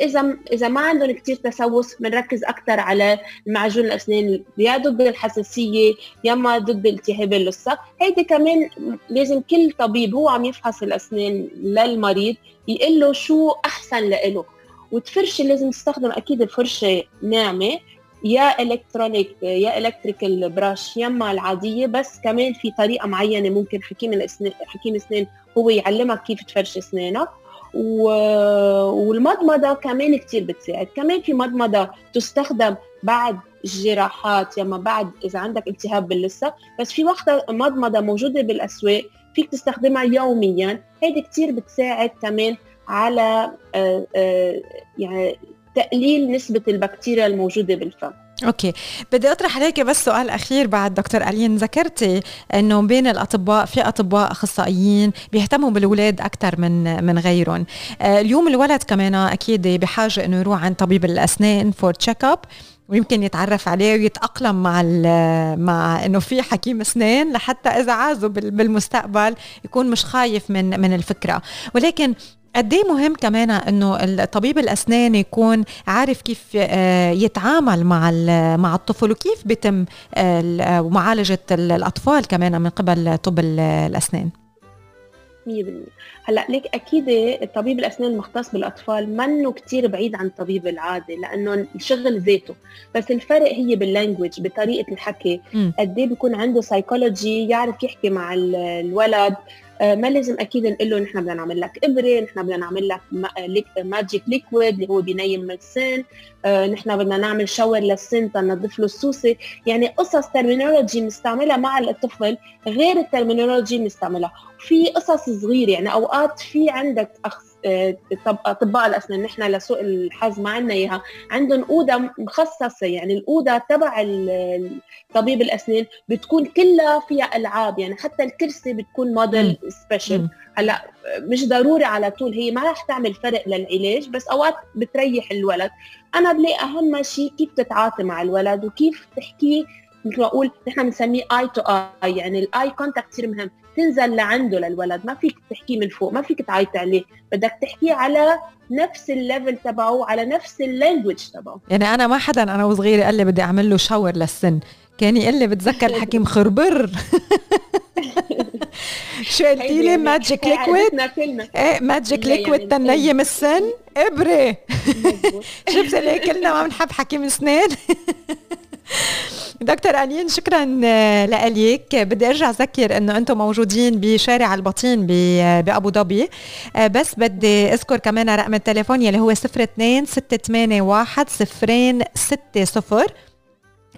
اذا إذا ما عندهم كثير تسوس بنركز أكثر على معجون الأسنان يا ضد الحساسية يا اما ضد التهاب اللثة. هيدي كمان لازم كل طبيب هو عم يفحص الأسنان للمريض يقول له شو أحسن لإله. وتفرشي لازم تستخدم أكيد الفرشة ناعمة يا إلكترونيك يا إلكتريكال براش يما العادية. بس كمان في طريقة معينة ممكن حكيم الاسنان حكيم اسنان هو يعلمك كيف تفرش أسنانك. و... والمضمضة كمان كثير بتساعد. كمان في مضمضة تستخدم بعد الجراحات يما بعد إذا عندك التهاب باللثة بس في وقتها مضمضة موجودة بالأسواق فيك تستخدمها يوميا. هيدي كثير بتساعد كمان على آه، آه، يعني تقليل نسبة البكتيريا الموجودة بالفم. okay. بدي أطرح عليك بس سؤال أخير بعد دكتور ألين. ذكرتي إنه بين الأطباء في أطباء أخصائيين بيهتموا بالاولاد أكثر من من غيرهم. آه، اليوم الولد كمان أكيد بحاجة إنه يروح عند طبيب الأسنان for check up ويمكن يتعرف عليه ويتأقلم مع مع إنه في حكيم أسنان لحتى إذا بال- بالمستقبل يكون مش خايف من من الفكرة. ولكن قد إيه مهم كمان إنه الطبيب الأسنان يكون عارف كيف آه، يتعامل مع مع الطفل وكيف بيتم آه، ال- معالجة ال- الأطفال كمان من قبل طب ال- الأسنان؟ 100% هلأ ليك أكيد الطبيب الأسنان المختص بالأطفال منه كتير بعيد عن الطبيب العادي لأنه الشغل ذاته. بس الفرق هي بال language بطريقة الحكي. قد إيه بيكون عنده سايكولوجي يعرف يحكي مع ال- الولد. ما لازم أكيد نقول له نحن بدنا نعمل لك إبرة نحن بدنا نعمل لك magic liquid اللي هو بينيم السن. آه، نحن بدنا نعمل shower للسن تنظف له السوسة. يعني قصص terminology بنستعملها مع الطفل غير ال terminology بنستعملها. في قصص صغيرة يعني أوقات في عندك أخص... طب- أطباء الأسنان نحن لسوء الحظ ما عندنا إياها. عندهم أوضة مخصصة يعني الأوضة تبع طبيب الأسنان بتكون كلها فيها ألعاب يعني حتى الكرسي بتكون موديل special مم. هلأ مش ضروري على طول هي ما رح تعمل فرق للعلاج بس أوقات بتريح الولد. أنا بلاقي أهم شيء كيف تتعاطي مع الولد وكيف تحكيه مثل ما أقول نحن بنسميه eye to eye يعني ال eye contact كثير مهم. تنزل لعنده للولد. ما فيك تحكيه من فوق ما فيك تعيط عليه. بدك تحكيه على نفس ال level تبعه على نفس ال language تبعه. يعني أنا ما حدا أنا وصغيرة قال لي بدي أعمل له shower للسن. كان يقول لي بتذكر الحكيم خربر. شو قلتي لي؟ magic liquid إيه magic لا يعني liquid تنيم السن. إبرة. شفت ليه كلنا ما بنحب حكيم اسنان دكتور ألين شكرا آه، لك بدي أرجع أذكر إنه أنتم موجودين بشارع البطين ب- بأبو ظبي. آه، بس بدي أذكر كمان رقم التليفون يلي هو 02 681 060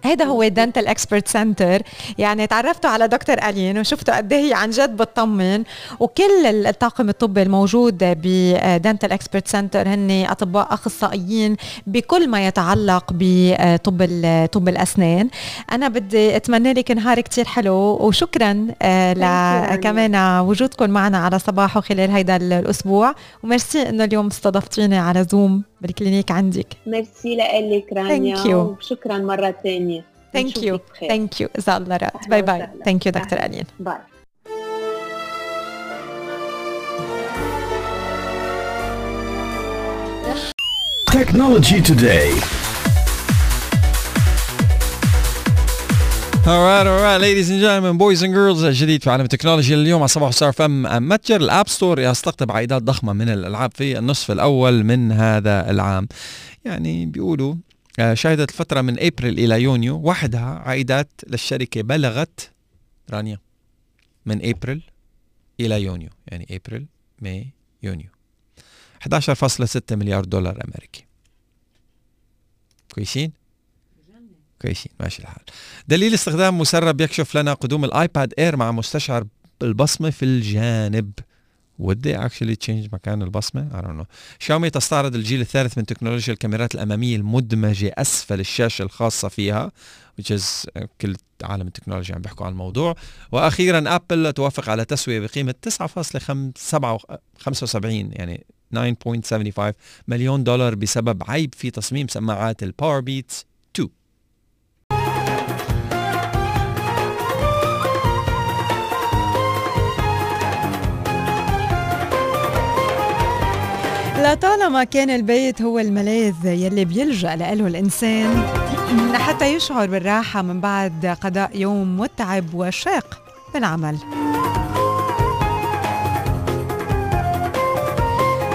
هيدا هو Dental Expert Center يعني تعرفتوا على دكتور ألين وشفتوا قد إيه هي عن جد بتطمن. وكل الطاقم الطبي الموجود ب Dental Expert Center هن أطباء أخصائيين بكل ما يتعلق بطب طب الأسنان. أنا بدي أتمنى لك نهار كتير حلو وشكرا آه، Thank you, ل كمان وجودكم معنا على صباحو خلال هيدا الأسبوع. وميرسي إنه اليوم استضفتيني على Zoom بال clinic عندك. ميرسي لك رانيا. وشكرا مرة ثانية thank you thank you اذا الله راد أهلا bye bye. thank you دكتور. الين bye Technology Today. Alright alright ladies and gentlemen boys and girls جديد في عالم التكنولوجيا اليوم على صباح صار فم متجر ال App Store يستقطب عائدات ضخمة من الألعاب في النصف الأول من هذا العام. يعني بيقولوا آه، شهدت الفترة من أبريل إلى يونيو وحدها عائدات للشركة بلغت رانيا. من أبريل إلى يونيو يعني أبريل May يونيو. 11.6 مليار دولار أمريكي. كويسين؟ كويسين ماشي الحال دليل استخدام مسرب يكشف لنا قدوم ال iPad Air مع مستشعر البصمة في الجانب would they actually change مكان البصمة؟ I don't know. شاومي تستعرض الجيل الثالث من تكنولوجيا الكاميرات الأمامية المدمجة أسفل الشاشة الخاصة فيها which is كل عالم التكنولوجيا عم بيحكوا عن الموضوع وأخيرا أبل توافق على تسوية بقيمة 9.75 يعني 9.75 مليون دولار بسبب عيب في تصميم سماعات ال Powerbeats لطالما كان البيت هو الملاذ يلي بيلجأ له الإنسان لحتى يشعر بالراحة من بعد قضاء يوم متعب وشاق بالعمل.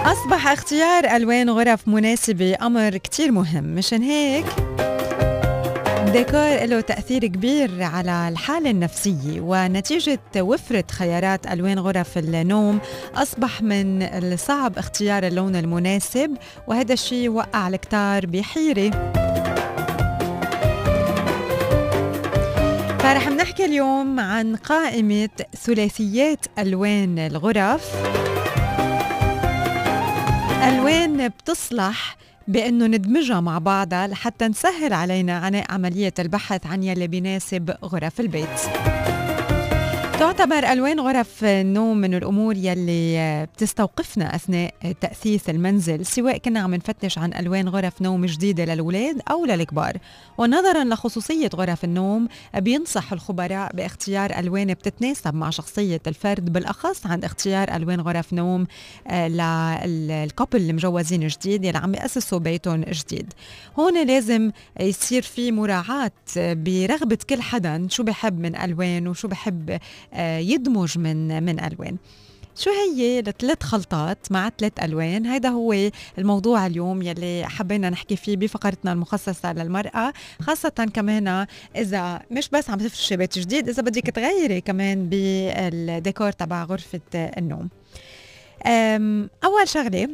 أصبح اختيار ألوان غرف مناسبة أمر كتير مهم مشان هيك الديكور له تأثير كبير على الحالة النفسية ونتيجة وفرة خيارات ألوان غرف النوم أصبح من الصعب اختيار اللون المناسب وهذا الشيء وقع الكتار بحيرة. فرح نحكي اليوم عن قائمة ثلاثيات ألوان الغرف. ألوان بتصلح بأنه ندمجها مع بعضها لحتى نسهل علينا عناء عملية البحث عن يلي بيناسب غرف البيت. تعتبر ألوان غرف النوم من الأمور يلي بتستوقفنا أثناء تأثيث المنزل سواء كنا عم نفتش عن ألوان غرف نوم جديدة للأولاد أو للكبار. ونظرا لخصوصية غرف النوم بينصح الخبراء باختيار ألوان بتتناسب مع شخصية الفرد بالأخص عند اختيار ألوان غرف نوم للكوبل المجوزين جديد يلي عم يأسسوا بيتهم جديد. هون لازم يصير في مراعاة برغبة كل حدا شو بحب من ألوان وشو بحب يدمج من من ألوان. شو هي الثلاث خلطات مع ثلاث ألوان؟ هذا هو الموضوع اليوم يلي حبينا نحكي فيه بفقرتنا المخصصة للمرأة خاصة كمان إذا مش بس عم تفرشي بيت جديد إذا بدك تغيري كمان بالديكور تبع غرفة النوم. أول شغلة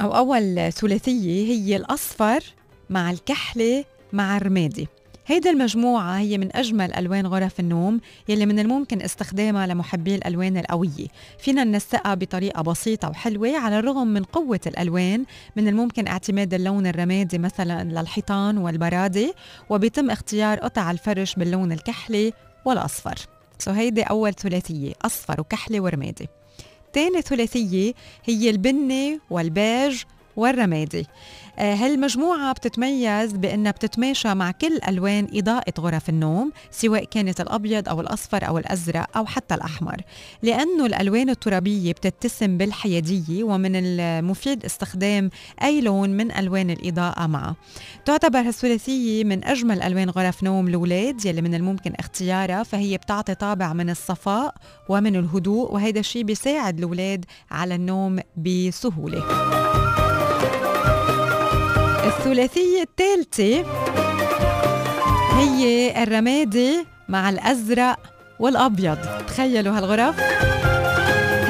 أو أول ثلاثية هي الأصفر مع الكحلة مع الرمادي. هيدي المجموعة هي من أجمل ألوان غرف النوم يلي من الممكن استخدامها لمحبي الألوان القوية. فينا ننسقها بطريقة بسيطة وحلوة على الرغم من قوة الألوان من الممكن اعتماد اللون الرمادي مثلا للحيطان والبرادي وبيتم اختيار قطع الفرش باللون الكحلي والأصفر. so هيدي أول ثلاثية أصفر وكحلي ورمادي. تاني ثلاثية هي البني والبيج والرمادي. آه، هالمجموعة بتتميز بأنها بتتماشى مع كل ألوان إضاءة غرف النوم سواء كانت الأبيض أو الأصفر أو الأزرق أو حتى الأحمر. لأنه الألوان الترابية بتتسم بالحيادية ومن المفيد استخدام أي لون من ألوان الإضاءة معه. تعتبر هالثلاثية من أجمل ألوان غرف نوم الأولاد يلي من الممكن اختيارها فهي بتعطي طابع من الصفاء ومن الهدوء وهذا الشيء بيساعد الأولاد على النوم بسهولة. الثلاثية الثالثة هي الرمادي مع الأزرق والأبيض. تخيلوا هالغرف.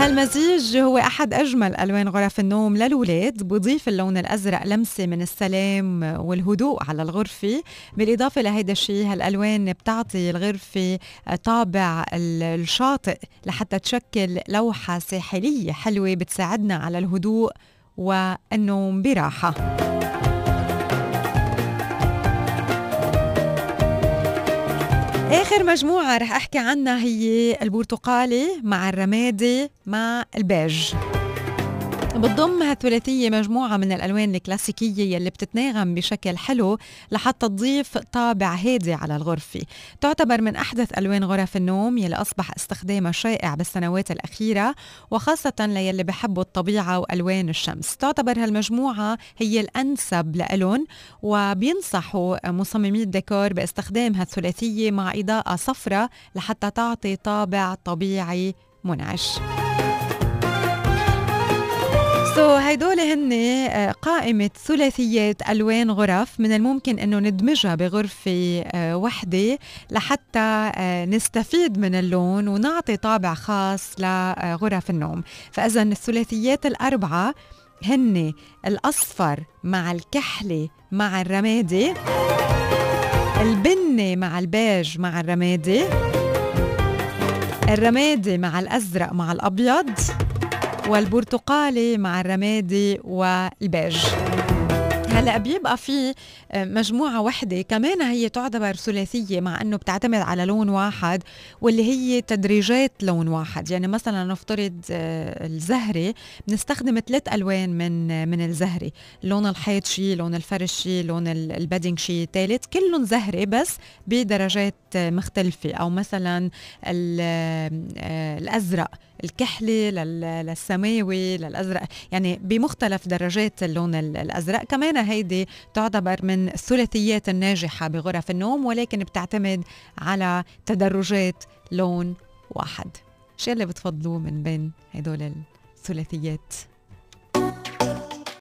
هالمزيج هو أحد أجمل ألوان غرف النوم للولاد. بضيف اللون الأزرق لمسة من السلام والهدوء على الغرفة. بالإضافة لهيدا الشيء هالألوان بتعطي الغرفة طابع الشاطئ لحتى تشكل لوحة ساحلية حلوة بتساعدنا على الهدوء والنوم براحة. آخر مجموعة رح أحكي عنها هي البرتقالي مع الرمادي مع البيج. بتضم هالثلاثية مجموعة من الألوان الكلاسيكية يلي بتتناغم بشكل حلو لحتى تضيف طابع هادي على الغرفة. تعتبر من أحدث ألوان غرف النوم يلي أصبح استخدامها شائع بالسنوات الأخيرة وخاصة ليلي بحبوا الطبيعة وألوان الشمس. تعتبر هالمجموعة هي الأنسب لإلهم وبينصحوا مصممي الديكور باستخدام هالثلاثية مع إضاءة صفرة لحتى تعطي طابع طبيعي منعش. so هيدول هن آه، قائمة ثلاثيات ألوان غرف من الممكن أنه ندمجها بغرفة آه، وحدة لحتى آه، نستفيد من اللون ونعطي طابع خاص لغرف النوم. فإذا الثلاثيات الأربعة هن الأصفر مع الكحلي مع الرمادي البني مع البيج مع الرمادي الرمادي مع الأزرق مع الأبيض والبرتقالي مع الرمادي والبيج. هلا بيبقى في آه، مجموعة وحدة كمان هي تعتبر ثلاثية مع إنه بتعتمد على لون واحد واللي هي تدريجات لون واحد. يعني مثلا نفترض آه، الزهري بنستخدم ثلاث ألوان من آه، من الزهري لون الحيط شيء لون الفرش شيء لون ال bedding شيء ثالث كلهم زهري بس بدرجات مختلفة. أو مثلا الأزرق الكحلي للسماوي للأزرق يعني بمختلف درجات اللون الأزرق. كمان هيدي تعتبر من الثلاثيات الناجحة بغرف النوم ولكن بتعتمد على تدرجات لون واحد. شو اللي بتفضلوه من بين هدول الثلاثيات؟